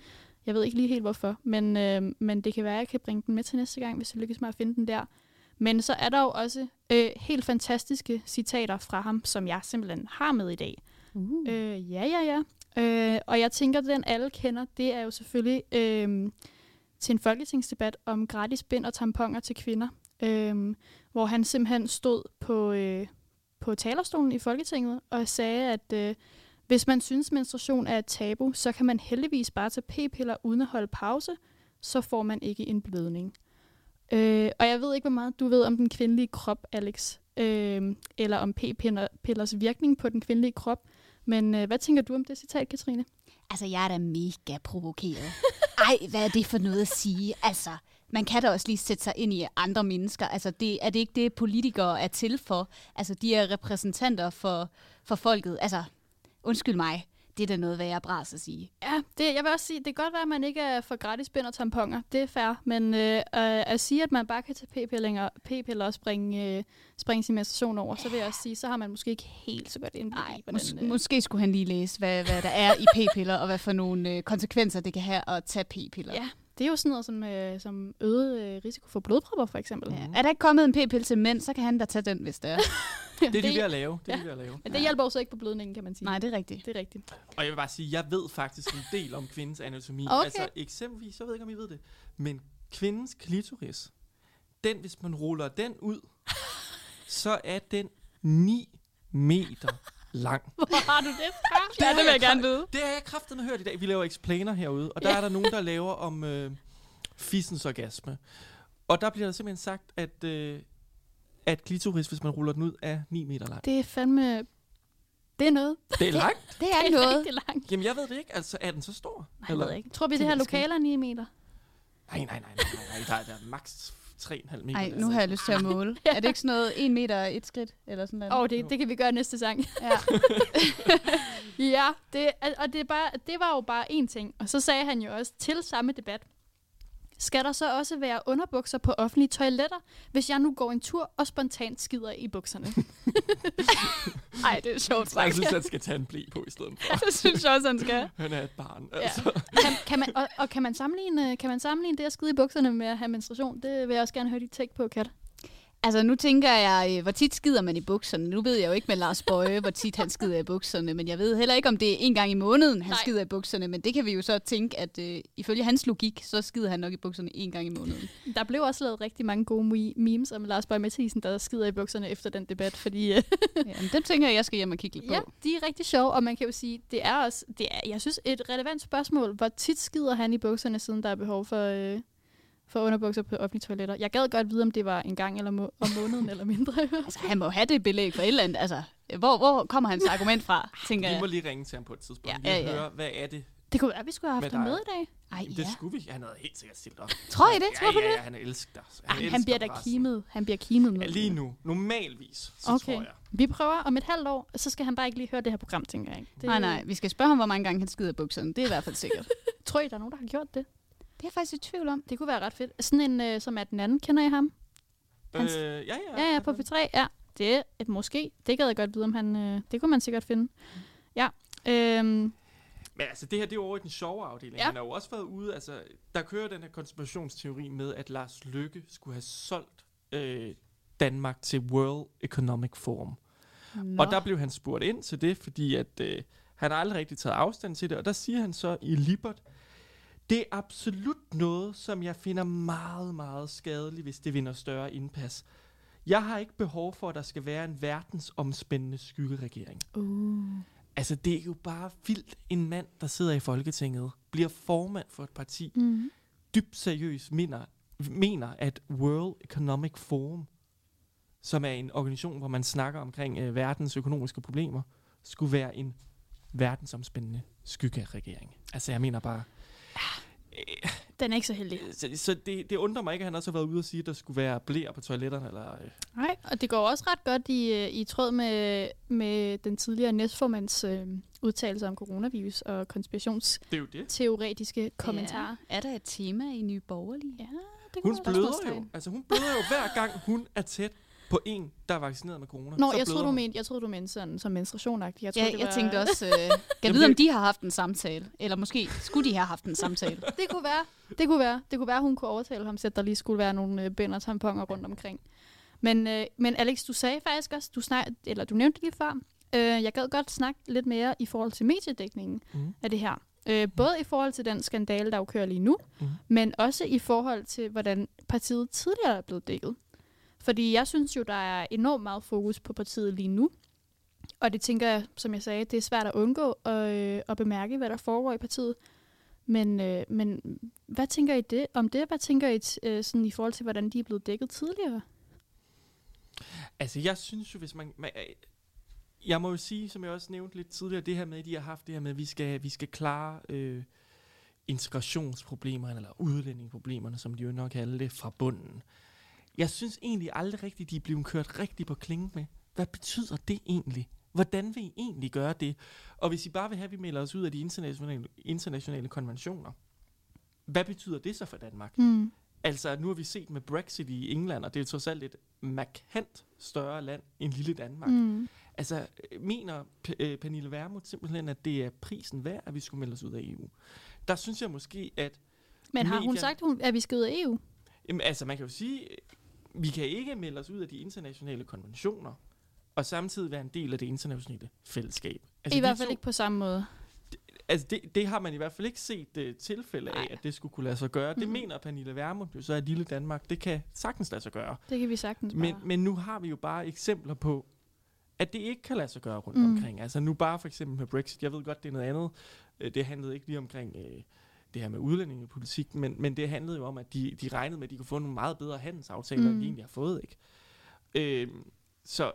Jeg ved ikke lige helt hvorfor, men, øh, men det kan være, at jeg kan bringe den med til næste gang, hvis jeg lykkes med at finde den der. Men så er der jo også øh, helt fantastiske citater fra ham, som jeg simpelthen har med i dag. Uh. Øh, ja, ja, ja. Øh, og jeg tænker, at den alle kender, det er jo selvfølgelig øh, til en folketingsdebat om gratis bind og tamponer til kvinder, øh, hvor han simpelthen stod på, øh, på talerstolen i Folketinget og sagde, at øh, hvis man synes, menstruation er et tabu, så kan man heldigvis bare tage p-piller uden at holde pause, så får man ikke en blødning. Øh, og jeg ved ikke, hvor meget du ved om den kvindelige krop, Alex, øh, eller om p-pillers virkning på den kvindelige krop. Men øh, hvad tænker du om det citat, Katrine? Altså, jeg er da mega provokeret. Ej, hvad er det for noget at sige? Altså, man kan da også lige sætte sig ind i andre mennesker. Altså, det, er det ikke det, politikere er til for? Altså, de er repræsentanter for, for folket. Altså, undskyld mig. Det er da noget værre bras at sige. Ja, det, jeg vil også sige, det kan godt være, at man ikke er for gratis bind og tamponer. Det er fair. Men øh, at sige, at man bare kan tage p-piller, p-piller og springe, øh, springe sin menstruation over, så vil jeg også sige, så har man måske ikke helt så godt indblik Nej, i, hvordan... mås- øh, måske skulle han lige læse, hvad, hvad der er i p-piller, og hvad for nogle øh, konsekvenser det kan have at tage p-piller. Ja, det er jo sådan noget som, øh, som øget øh, risiko for blodpropper, for eksempel. Ja. Er der ikke kommet en p-pille til mænd, så kan han da tage den, hvis det er. Det er de ved at lave. Det er Ja. de ved at lave. Men det hjælper jo så ikke på blødningen, kan man sige. Nej, det er rigtigt. Det er rigtigt. Og jeg vil bare sige, jeg ved faktisk en del om kvindens anatomi. Okay. Altså eksempelvis, jeg ved ikke, om I ved det, men kvindens klitoris, den, hvis man ruller den ud, så er den 9 meter lang. Hvor har du det fra? Det ja, det vil jeg gerne vide. Det har jeg kraftedeme hørt i dag. Vi laver explainer herude, og der Ja. er der nogen, der laver om øh, fissens orgasme. Og der bliver der simpelthen sagt, at, øh, at klitoris, hvis man ruller den ud, er 9 meter lang. Det er fandme Det er noget. Det er langt. Det er noget. rigtig langt. Jamen, jeg ved det ikke. Altså, er den så stor? Nej, jeg ved ikke. Tror vi, det, Det her lokaler er 9 meter? Nej, nej, nej, nej, nej, nej. Der, er, der er maks 3,5 meter. Nej, altså. nu har jeg lyst til at måle. Ja. Er det ikke sådan noget 1 meter og et skridt? Eller sådan noget? Åh, oh, det, det kan vi gøre næste sang. Ja. ja, det, og det, er bare, det var jo bare én ting. Og så sagde han jo også til samme debat, skal der så også være underbukser på offentlige toiletter, hvis jeg nu går en tur og spontant skider i bukserne? Ej, det er sjovt. Jeg synes, han skal tage en blæ på i stedet for. det synes jeg også, han skal. Han er et barn, Ja. altså. kan, kan man, og, og kan man, sammenligne, kan man sammenligne det at skide i bukserne med at have menstruation? Det vil jeg også gerne høre dit take på, Kat. Altså, nu tænker jeg, øh, hvor tit skider man i bukserne? Nu ved jeg jo ikke med Lars Bøje, hvor tit han skider i bukserne, men jeg ved heller ikke, om det er en gang i måneden, han Nej. skider i bukserne, men det kan vi jo så tænke, at øh, ifølge hans logik, så skider han nok i bukserne en gang i måneden. Der blev også lavet rigtig mange gode me- memes om Lars Bøge Mathisen, der skider i bukserne efter den debat, fordi øh, ja, men dem tænker jeg, jeg skal hjem og kigge lidt på. ja, de er rigtig sjove, og man kan jo sige, det er også, det er, jeg synes, et relevant spørgsmål, hvor tit skider han i bukserne, siden der er behov for, øh, for underbukser på offentlige toiletter. Jeg gad godt vide, om det var en gang eller må- om måneden eller mindre. Altså, han må have det belæg for et eller andet. Altså, hvor, hvor kommer hans argument fra, tænker Vi jeg. må lige ringe til ham på et tidspunkt. Ja, Ja, lige ja, ja. høre, hvad er det? Det kunne være, vi skulle have haft ham med i dag. Ej, Det ja. skulle vi. Han havde helt sikkert stillet op. Tror I det? Ja, Tror du ja, det? ja, han elsker dig. Ej, han elsker bliver da kimet. Han bliver kimet med. Ja, lige nu. Normalvis, så Okay. tror jeg. Vi prøver om et halvt år, så skal han bare ikke lige høre det her program, tænker jeg. Det, Nej, nej, vi skal spørge ham, hvor mange gange han skider bukserne. Det er i hvert fald sikkert. Tror I, der er nogen, der har gjort det? Det er jeg faktisk i tvivl om. Det kunne være ret fedt. Sådan en, øh, som er den anden, kender I ham? Hans- Øh, ja, ja. Ja, ja, på P3, ja. Det er et måske. Det gad jeg godt vide, om han... Øh, det kunne man sikkert finde. Ja. Øhm, Men altså, det her, det er jo over i den sjove afdeling. Ja. Han har jo også været ude, altså, der kører den her konspirationsteori med, at Lars Lykke skulle have solgt øh, Danmark til World Economic Forum. Nå. Og der blev han spurgt ind til det, fordi at øh, han har aldrig rigtig taget afstand til det, og der siger han så i Libert, det er absolut noget, som jeg finder meget, meget skadeligt, hvis det vinder større indpas. Jeg har ikke behov for, at der skal være en verdensomspændende skyggeregering. uh. Altså, det er jo bare vildt. En mand, der sidder i Folketinget, bliver formand for et parti, mm. dybt seriøst mener, mener, at World Economic Forum, som er en organisation, hvor man snakker omkring øh, verdens økonomiske problemer, skulle være en verdensomspændende skyggeregering. Altså, jeg mener bare... Øh, Den er ikke så heldig. så så det, det undrer mig ikke, at han også har været ude og sige, at der skulle være blæer på toiletterne. Eller, øh. Nej, og det går også ret godt i, øh, i tråd med, med den tidligere næstformands øh, udtalelser om coronavirus og konspirationsteoretiske Det er jo det. kommentarer. Ja. Er der et tema i Nye Borgerlige? Ja, det kunne Hun bløder jo. Altså, hun bløder jo hver gang, hun er tæt på en, der er vaccineret med corona. Nå, så jeg troede, du mente, jeg troede, du mente sådan som menstruationagtigt. Jeg, Ja, troede, jeg, det jeg var, tænkte også, øh, kan jeg vide, om de har haft en samtale? Eller måske skulle de have haft en samtale? Det kunne være. Det kunne være. Det kunne være, hun kunne overtale ham til, at der lige skulle være nogle øh, bind og tamponer rundt omkring. Men, øh, men Alex, du sagde faktisk også, du, snak, eller du nævnte det lige før, øh, jeg gad godt snakke lidt mere i forhold til mediedækningen Mhm. af det her. Øh, både i forhold til den skandale, der jo kører lige nu, Mhm. men også i forhold til, hvordan partiet tidligere er blevet dækket. Fordi jeg synes jo, der er enormt meget fokus på partiet lige nu. Og det tænker jeg, som jeg sagde, det er svært at undgå at, øh, at bemærke, hvad der foregår i partiet. Men, øh, men hvad tænker I det, om det? Hvad tænker I t- øh, sådan i forhold til, hvordan de er blevet dækket tidligere? Altså, jeg synes jo, hvis man... man øh, jeg må jo sige, som jeg også nævnte lidt tidligere, det her med, at de har haft det her med, at vi skal, vi skal klare øh, integrationsproblemerne, eller udlændingeproblemerne, som de jo nok kalder det, fra bunden. Jeg synes egentlig aldrig rigtigt, de er blevet kørt rigtig på klingen med. Hvad betyder det egentlig? Hvordan vil I egentlig gøre det? Og hvis I bare vil have, at vi melder os ud af de internationale, internationale konventioner, hvad betyder det så for Danmark? Mm. Altså, nu har vi set med Brexit i England, og det er jo trods alt et markant større land end lille Danmark. Mm. Altså, mener P- øh, Pernille Vermund simpelthen, at det er prisen værd, at vi skulle melde os ud af EU? Der synes jeg måske, at... Men har hun Medierne- sagt, hun- at vi skal ud af EU? Jamen, altså, man kan jo sige, vi kan ikke melde os ud af de internationale konventioner, og samtidig være en del af det internationale fællesskab. Altså, I hvert fald to- ikke på samme måde. Altså, det, det har man i hvert fald ikke set uh, tilfælde af, Nej. at det skulle kunne lade sig gøre. Det Mhm. mener Pernille Vermund jo så, at lille Danmark, det kan sagtens lade sig gøre. Det kan vi sagtens Men, bare. men nu har vi jo bare eksempler på, at det ikke kan lade sig gøre rundt Mm. omkring. Altså nu bare for eksempel med Brexit. Jeg ved godt, det er noget andet. Øh, Det handlede ikke lige omkring øh, det her med udlændingepolitik, men, men det handlede jo om, at de, de regnede med, at de kunne få nogle meget bedre handelsaftaler, mm. end Mm. de egentlig har fået. ikke. Øh, så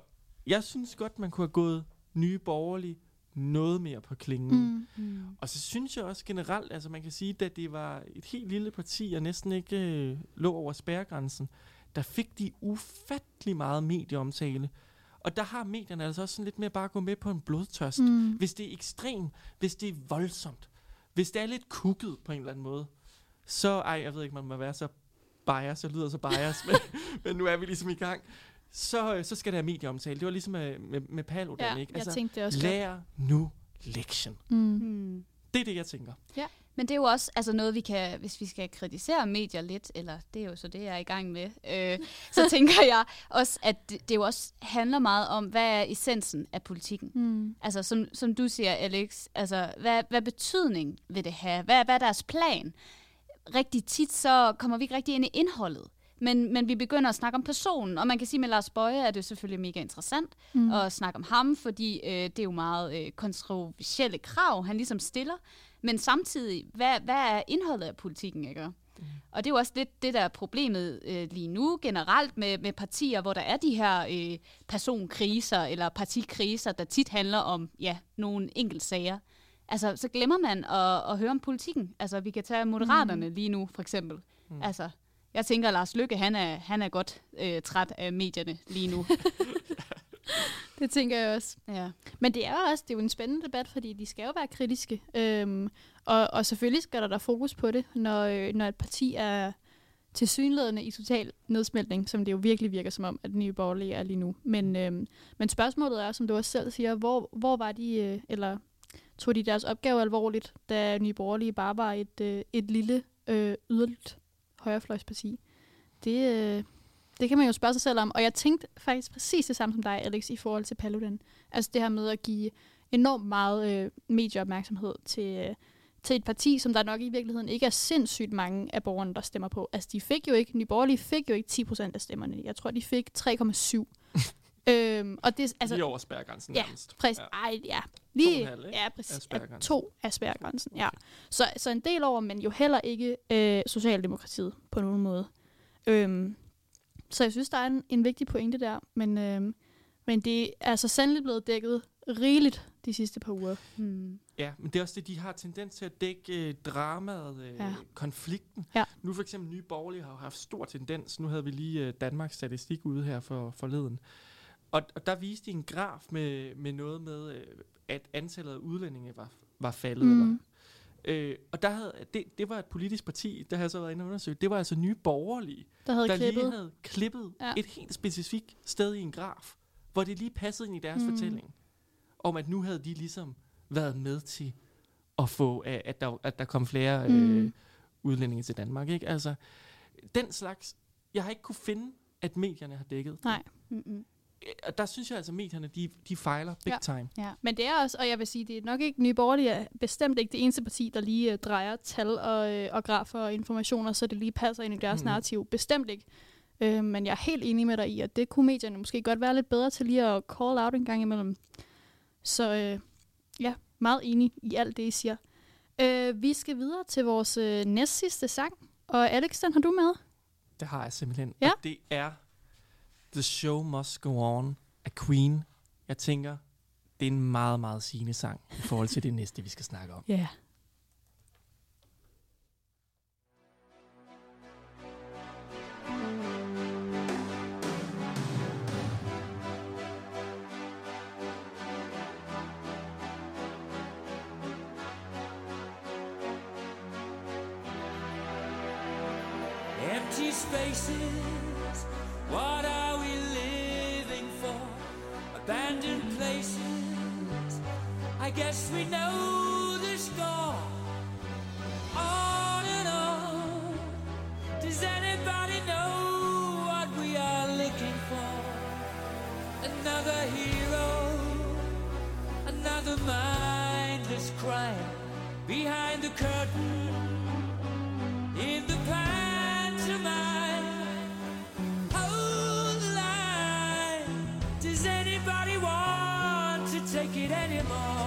jeg synes godt, man kunne have gået nye borgerlige noget mere på klingen. Mm. Mm. Og så synes jeg også generelt, altså man kan sige, at det var et helt lille parti, og næsten ikke øh, lå over spærregrænsen, der fik de ufattelig meget medieomtale. Og der har medierne altså også sådan lidt mere bare at gå med på en blodtørst. Mm. Hvis det er ekstremt, hvis det er voldsomt, hvis det er lidt kukket på en eller anden måde, så, ej, jeg ved ikke, man må være så bias, jeg lyder så bias, men, men nu er vi ligesom i gang. Så, øh, så skal der have medieomtale. Det var ligesom med, med, med Paludan, Ja, ikke? jeg tænkte det også. lær nu lektion. Mm. Mm. Det er det, jeg tænker. Men det er jo også altså noget, vi kan, hvis vi skal kritisere medier lidt, eller det er jo så det, jeg er i gang med, øh, så tænker jeg også, at det, det jo også handler meget om, hvad er essensen af politikken? Mm. Altså, som, som du siger, Alex, altså, hvad, hvad betydning vil det have? Hvad, hvad er deres plan? Rigtig tit, så kommer vi ikke rigtig ind i indholdet. Men, men vi begynder at snakke om personen, og man kan sige, med Lars Bøje er det selvfølgelig mega interessant Mm. at snakke om ham, fordi øh, det er jo meget øh, kontroversielle krav, han ligesom stiller. Men samtidig, hvad, hvad er indholdet af politikken, ikke? Mm. Og det er jo også lidt det, der er problemet øh, lige nu generelt med, med partier, hvor der er de her øh, personkriser eller partikriser, der tit handler om ja, nogle enkeltsager. Altså, så glemmer man at, at høre om politikken. Altså, vi kan tage Moderaterne mm. lige nu, for eksempel. Mm. Altså, jeg tænker, at Lars Lykke, han er, han er godt øh, træt af medierne lige nu. Det tænker jeg også. ja. Men det er jo også det er jo en spændende debat, fordi de skal jo være kritiske. Øhm, og, og selvfølgelig skal der der fokus på det, når, øh, når et parti er tilsyneladende i total nedsmeltning, som det jo virkelig virker som om, at nye borgerlige er lige nu. Men, øhm, men spørgsmålet er, som du også selv siger, hvor, hvor var de, øh, eller tog de deres opgave alvorligt, da nye borgerlige bare var et, øh, et lille øh, yderligt højrefløjsparti? Det, øh, det kan man jo spørge sig selv om. Og jeg tænkte faktisk præcis det samme som dig, Alex, i forhold til Paludan. Altså det her med at give enormt meget øh, medieopmærksomhed til, øh, til et parti, som der nok i virkeligheden ikke er sindssygt mange af borgerne, der stemmer på. Altså de fik jo ikke, Nye Borgerlige fik jo ikke 10% af stemmerne. Jeg tror, de fik 3,7. øhm, og det, Altså, Lige over spærregrænsen Ja, nærmest. Præcis. Ja. Ja. Ej, ja. To Lige, en halv, ja, præcis. Af to af spærregrænsen, ja. Så, så en del over, men jo heller ikke øh, Socialdemokratiet på nogen måde. Øhm, så jeg synes, der er en, en vigtig pointe der, men, øhm, men det er altså sandelig blevet dækket rigeligt de sidste par uger. Hmm. Ja, men det er også det, de har tendens til at dække øh, dramaet, øh, Ja. konflikten. Ja. Nu for eksempel Nye Borgerlige har jo haft stor tendens. Nu havde vi lige øh, Danmarks statistik ude her for forleden. Og, og der viste de en graf med, med noget med, øh, at antallet af udlændinge var, var faldet. Mm. Eller, øh, og der havde, det, det var et politisk parti, der havde så været inde og undersøge. Det var altså Nye Borgerlige, Der havde der klippet. lige havde klippet Ja. et helt specifikt sted i en graf, hvor det lige passede ind i deres Mm. fortælling. Om at nu havde de ligesom været med til at få, at at der, at der kom flere Mm. øh, udlændinge til Danmark. Ikke? Altså, den slags, jeg har ikke kunne finde, at medierne har dækket. Nej. Mm-mm. Og der synes jeg altså, at medierne, de, de fejler big Ja. time. Ja. Men det er også, og jeg vil sige, det er nok ikke Nye Borgerlige, er bestemt ikke det eneste parti, der lige øh, drejer tal og, øh, og grafer og informationer, så det lige passer ind i deres mm. Narrativ. Bestemt ikke. Øh, men jeg er helt enig med dig i, at det kunne medierne måske godt være lidt bedre til lige at call out en gang imellem. Så øh, ja, meget enig i alt det, I siger. Øh, vi skal videre til vores øh, næstsidste sang, og Alex, den har du med. Det har jeg simpelthen. Ja. Og det er The Show Must Go On af Queen. Jeg tænker, det er en meget, meget sigende sang i forhold til det næste, vi skal snakke om. Ja. Yeah. I guess we know the score. On and on, does anybody know what we are looking for? Another hero, another mindless crime behind the curtain in the pantomime. Hold the line. Does anybody want to take it anymore?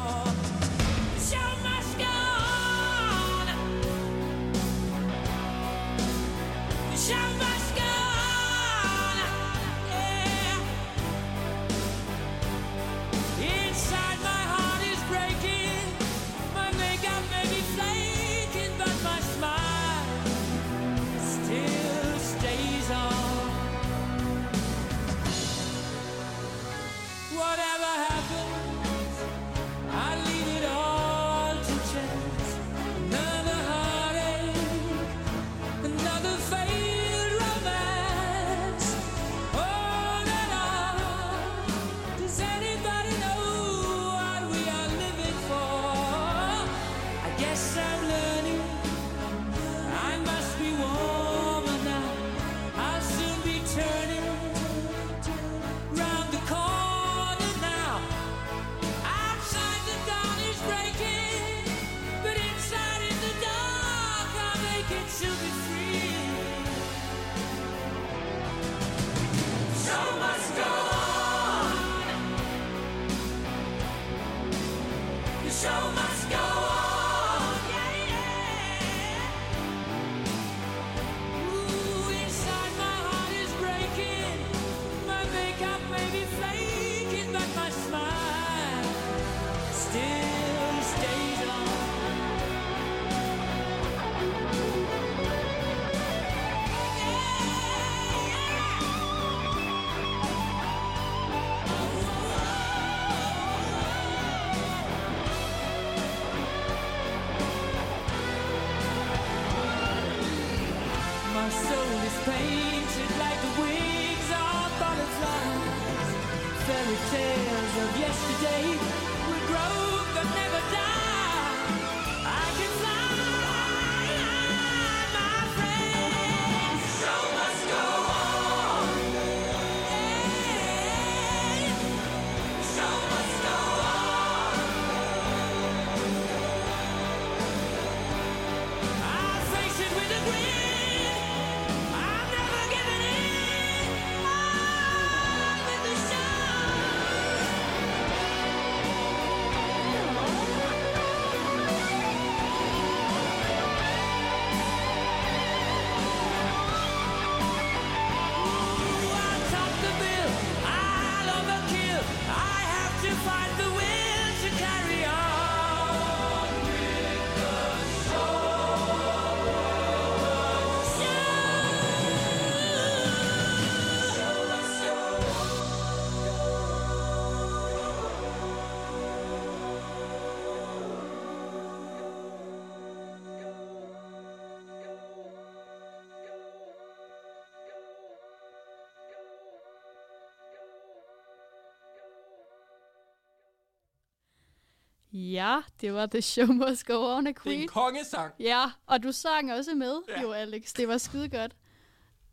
Ja, det var The Show Must Go On af Det er Queen. en kongesang. Ja, og du sang også med, Ja. jo Alex. Det var skide godt.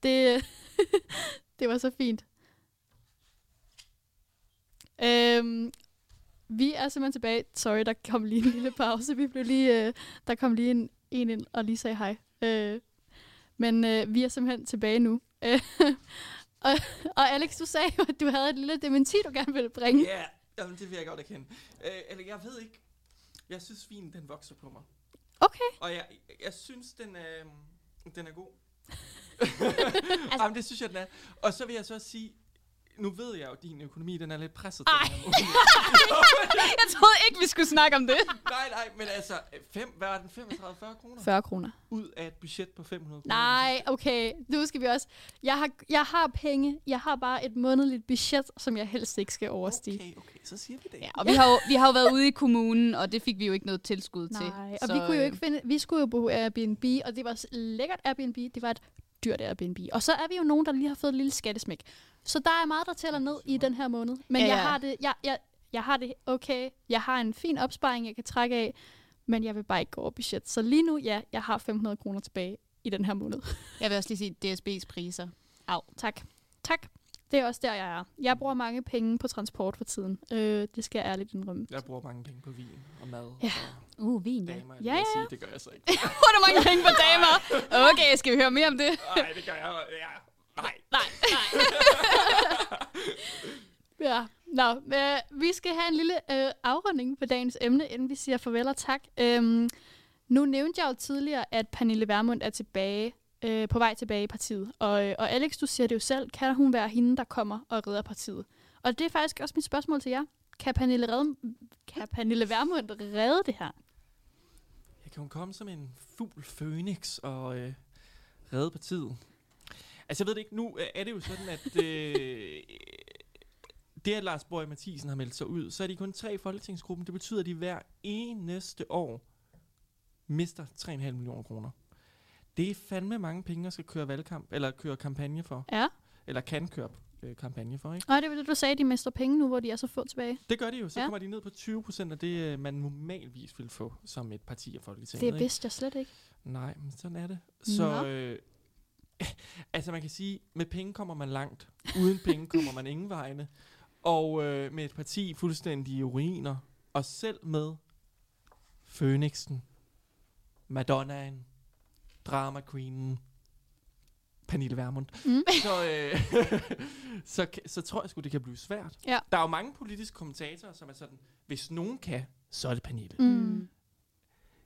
Det, det var så fint. Øhm, vi er simpelthen tilbage. Sorry, der kom lige en lille pause. Vi blev lige, øh, der kom lige en, en ind og lige sagde hej. Øh, men øh, vi er simpelthen tilbage nu. Øh, og, og Alex, du sagde jo, at du havde et lille dementi, du gerne ville bringe. Ja, jamen, det vil jeg godt erkende. Øh, eller jeg ved ikke. Jeg synes, vinen den vokser på mig. Okay. Og jeg, jeg synes, den er, den er god. altså, Jamen, det synes jeg, den er. Og så vil jeg så også sige, nu ved jeg jo, at din økonomi, den er lidt presset. Den her måned. Jeg troede ikke, vi skulle snakke om det. nej, nej, men altså, fem, hvad var den? 35-40 kroner? 40 kroner. Ud af et budget på 500 kroner. Nej, okay. Nu skal vi også... Jeg har, jeg har penge. Jeg har bare et månedligt budget, som jeg helst ikke skal overstige. Okay, okay, så siger vi det. Ja, og vi har, jo, vi har jo været ude i kommunen, og det fik vi jo ikke noget tilskud til. Nej, og vi kunne jo ikke finde... Vi skulle jo bo Airbnb, og det var lækkert Airbnb. Det var et dyrt Airbnb. Og så er vi jo nogen, der lige har fået et lille skattesmæk. Så der er meget, der tæller ned i den her måned. Men Ja, jeg ja. har det... Jeg, jeg, jeg har det okay. Jeg har en fin opsparing, jeg kan trække af. Men jeg vil bare ikke gå over budget. Så lige nu, ja, jeg har 500 kroner tilbage i den her måned. Jeg vil også lige sige DSB's priser. Au. Tak. Tak. Det er også der, jeg er. Jeg bruger mange penge på transport for tiden. Øh, det skal jeg ærligt indrømme. Jeg bruger mange penge på vin og mad Ja. og Uh, vin, ja. damer. Ja, jeg ja. Sige. Det gør jeg så ikke. Hvor er mange penge på damer? Okay, skal vi høre mere om det? Nej, det gør jeg. Ja. Nej. Nej, nej. ja, nå, øh, vi skal have en lille øh, afrunding på dagens emne, inden vi siger farvel og tak. Øhm, nu nævnte jeg jo tidligere, at Pernille Vermund er tilbage, øh, på vej tilbage i partiet. Og, øh, og Alex, du siger det jo selv, kan hun være hende, der kommer og redder partiet? Og det er faktisk også mit spørgsmål til jer. Kan Pernille, redde, kan Pernille Vermund redde det her? Jeg kan hun komme som en fugl fønix og øh, redde partiet. Altså, jeg ved det ikke. Nu øh, er det jo sådan, at øh, det, at Lars Borg Mathisen har meldt sig ud, så er de kun tre i folketingsgruppen. Det betyder, at de hver eneste år mister 3,5 millioner kroner. Det er fandme mange penge, at skal køre valgkamp, eller køre kampagne for. Ja. Eller kan køre øh, kampagne for, ikke? Nej, det var det, du sagde, de mister penge nu, hvor de er så få tilbage. Det gør de jo. Så Ja. kommer de ned på 20 procent af det, øh, man normalvis vil få som et parti af Folketinget. Det ikke? vidste jeg slet ikke. Nej, men sådan er det. Nå. Så, øh, altså man kan sige, med penge kommer man langt. Uden penge kommer man ingen vegne. Og øh, med et parti fuldstændig uriner, og selv med Fønixen, Madonnaen, Drama Queenen, Pernille Vermund, Mm. så, øh, så, så tror jeg sgu, det kan blive svært. Ja. Der er jo mange politiske kommentatorer, som er sådan, hvis nogen kan, så er det Pernille. Mm.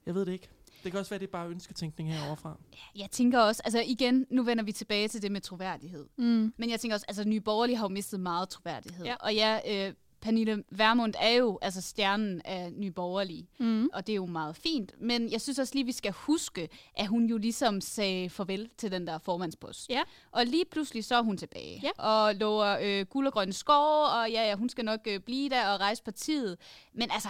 Jeg ved det ikke. Det kan også være, det er bare ønsketænkning heroverfra. Jeg tænker også, altså igen, nu vender vi tilbage til det med troværdighed. Mm. Men jeg tænker også, altså Nye Borgerlige har jo mistet meget troværdighed. Ja. Og ja, øh, Pernille Vermund er jo altså stjernen af Nye Borgerlige. Mm. Og det er jo meget fint. Men jeg synes også lige, vi skal huske, at hun jo ligesom sagde farvel til den der formandspost. Ja. Og lige pludselig så er hun tilbage. Ja. Og lover øh, guld og grønne skove, og ja, ja, hun skal nok øh, blive der og rejse partiet. Men altså,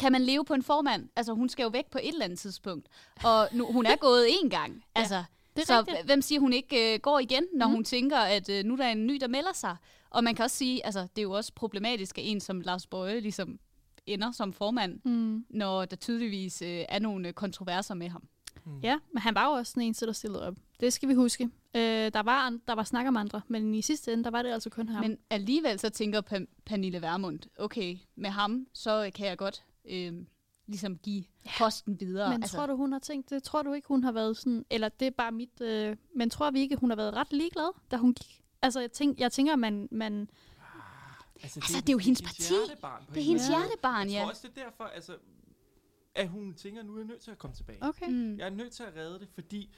kan man leve på en formand? Altså, hun skal jo væk på et eller andet tidspunkt. Og nu, hun er gået én gang. Altså, det er så rigtigt. hvem siger, hun ikke øh, går igen, når Mm. mm. hun tænker, at øh, nu er der en ny, der melder sig? Og man kan også sige, altså, det er jo også problematisk, at en som Lars Bøje ligesom ender som formand, Mm. når der tydeligvis øh, er nogle øh, kontroverser med ham. Ja, men han var jo også den eneste, der stillede op. Det skal vi huske. Øh, der, var, der var snak om andre, men i sidste ende, der var det altså kun ham. Men alligevel så tænker pa- Pernille Vermund, okay, med ham, så kan jeg godt øh, ligesom give posten videre. Men altså, tror du, hun har tænkt det? Tror du ikke, hun har været sådan... Eller det er bare mit... Øh, men tror vi ikke, hun har været ret ligeglad, da hun gik? Altså, jeg, tænk, jeg tænker, man... man Altså, Altså, det er jo hendes parti. det er en hendes hjertebarn, Jeg ja. tror også, det er derfor, altså, at hun tænker, nu er jeg nødt til at komme tilbage. okay. Mm. Jeg er nødt til at redde det, fordi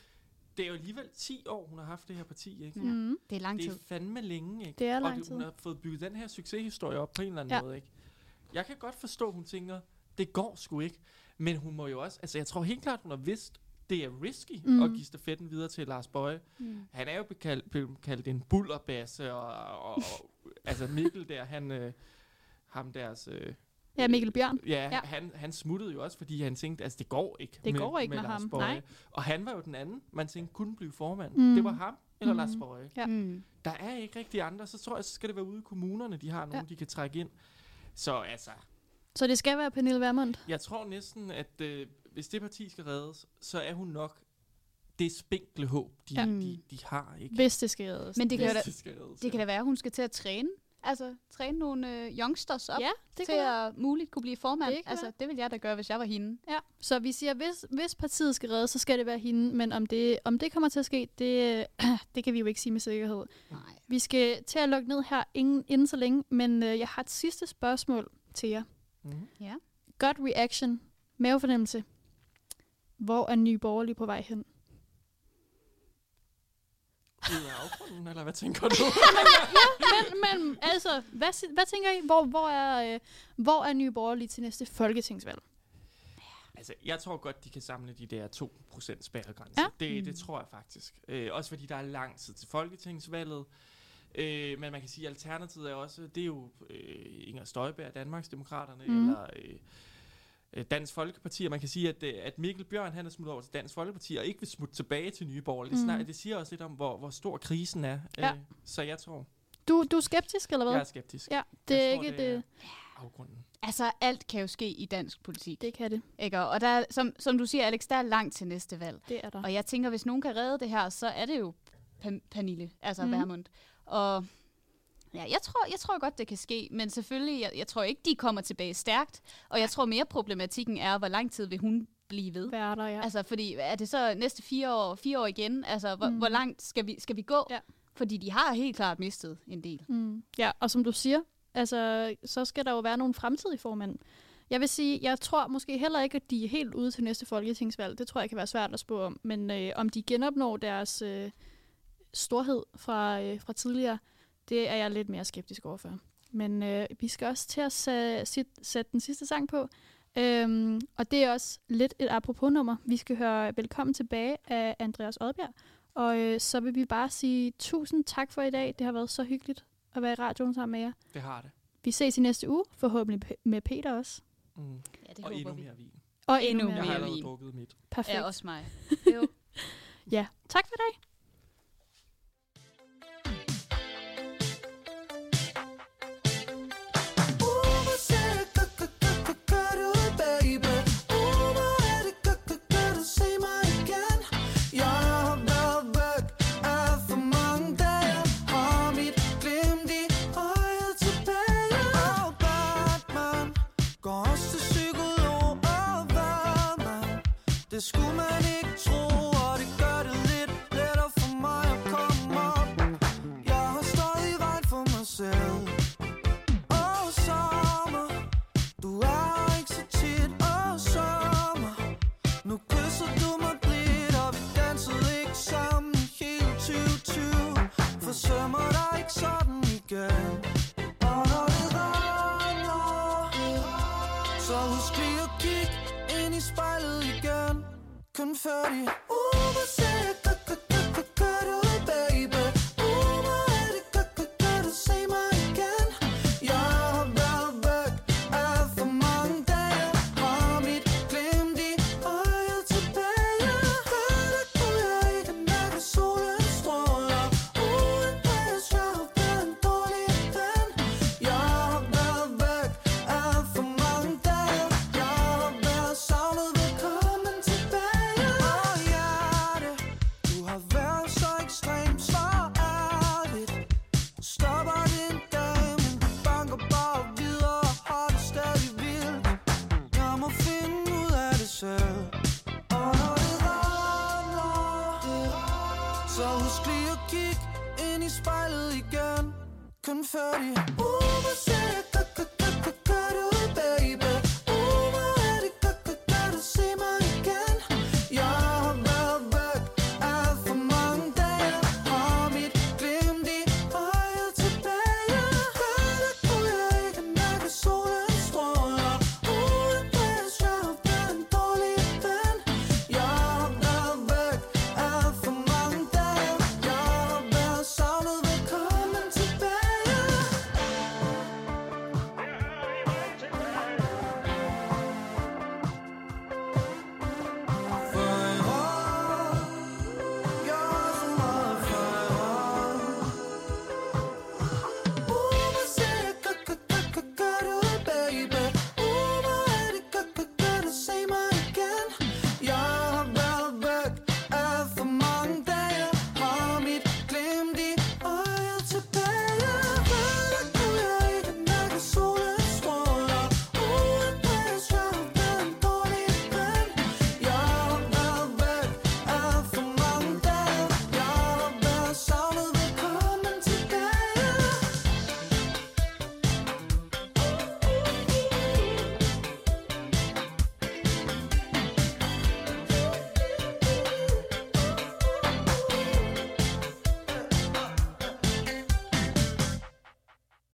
det er jo alligevel 10 år, hun har haft det her parti, ikke? Ja. Mm. Det er lang Det tid. er fandme længe, ikke? Det er og lang det, hun tid. har fået bygget den her succeshistorie op på en eller anden Ja. ja. måde, ikke? Jeg kan godt forstå, hun tænker, det går sgu ikke. Men hun må jo også, altså jeg tror helt klart, hun har vidst, det er risky Mm. at give stafetten videre til Lars Bøje. Mm. Han er jo bekaldt, blevet kaldt en bullerbasse, og, og, og altså Mikkel der, han, øh, ham deres... Øh, Ja, Mikkel Bjørn. Ja, Ja. Han, han smuttede jo også, fordi han tænkte, altså det går ikke Det går ikke med Lars ham, nej. Og han var jo den anden, man tænkte kunne blive formand. Mm. Det var ham eller Mm. Lars Bøje. Ja. Mm. Der er ikke rigtig andre, så tror jeg, så skal det være ude i kommunerne, de har nogen, ja. de kan trække ind. Så altså, Så det skal være Pernille Vermund. jeg tror næsten, at øh, hvis det parti skal reddes, så er hun nok det spinkle håb, de, Ja. de, de har. Ikke? Hvis det skal reddes. Men det kan, da, det skal reddes, det kan da være, at hun skal til at træne. Altså, træne nogle øh, youngsters op Ja, det til at muligt kunne blive formand. Det altså, være. det vil jeg da gøre, hvis jeg var hende. Ja, så vi siger, hvis, hvis partiet skal reddes, så skal det være hende. Men om det, om det kommer til at ske, det, det kan vi jo ikke sige med sikkerhed. Nej. Vi skal til at lukke ned her inden, inden så længe, men øh, jeg har et sidste spørgsmål til jer. Mm. Godt reaction, mavefornemmelse. Hvor er Nye Borgerlige på vej hen? Ud af afgrunden, eller hvad tænker du? men, men altså, hvad, hvad tænker I? Hvor, hvor, er, øh, hvor er Nye Borgerlige til næste folketingsvalg? Altså, jeg tror godt, de kan samle de der 2% spærregrænser. Ja. Ja. Det, det tror jeg faktisk. Øh, også fordi der er lang tid til folketingsvalget. Øh, men man kan sige, at alternativet er også, det er jo øh, Inger Støjberg, Danmarksdemokraterne, mm. eller øh, øh, Dansk Folkeparti. Og man kan sige, at, øh, at Mikkel Bjørn, han er smuttet over til Dansk Folkeparti, og ikke vil smutte tilbage til Nye Borgerlige. Det, Mhm. snak, det siger også lidt om, hvor, hvor stor krisen er. Ja. Øh, så jeg tror, Du, du er skeptisk, eller hvad? jeg er skeptisk. Ja, det Jeg er tror, ikke det er det. Afgrunden. Altså, alt kan jo ske i dansk politik. Det kan det. Ikke? Og der, er- som, som du siger, Alex, der er langt til næste valg. Det er der. Og jeg tænker, hvis nogen kan redde det her, så er det jo Pan- Pernille, altså mm. Vermund. Og ja, jeg tror, jeg tror godt, det kan ske, men selvfølgelig, jeg, jeg tror ikke, de kommer tilbage stærkt. Og jeg tror mere problematikken er, hvor lang tid vil hun blive ved. Hvad er der, ja. Altså, fordi er det så næste fire år, fire år igen? Altså, hvor, Mm. mm. hvor langt skal vi, skal vi gå? Ja. Fordi de har helt klart mistet en del. Mm. Ja, og som du siger, altså, så skal der jo være nogle fremtidige formænd. Jeg vil sige, jeg tror måske heller ikke, at de er helt ude til næste folketingsvalg. Det tror jeg kan være svært at spå om. Men øh, om de genopnår deres øh, storhed fra, øh, fra tidligere, det er jeg lidt mere skeptisk overfor. Men øh, vi skal også til at sæ- sit- sætte den sidste sang på. Øhm, og det er også lidt et apropos-nummer. Vi skal høre Velkommen tilbage af Andreas Odbjerg. Og øh, så vil vi bare sige tusind tak for i dag. Det har været så hyggeligt at være i radioen sammen med jer. Det har det. Vi ses i næste uge, forhåbentlig med Peter også. Mm. Ja, det Og håber endnu vi. mere vin. Og Endnu endnu Jeg mere. har mere allerede vin. drukket mit. Perfekt. Ja, også mig. Jo. Ja, tak for i dag. 30 Så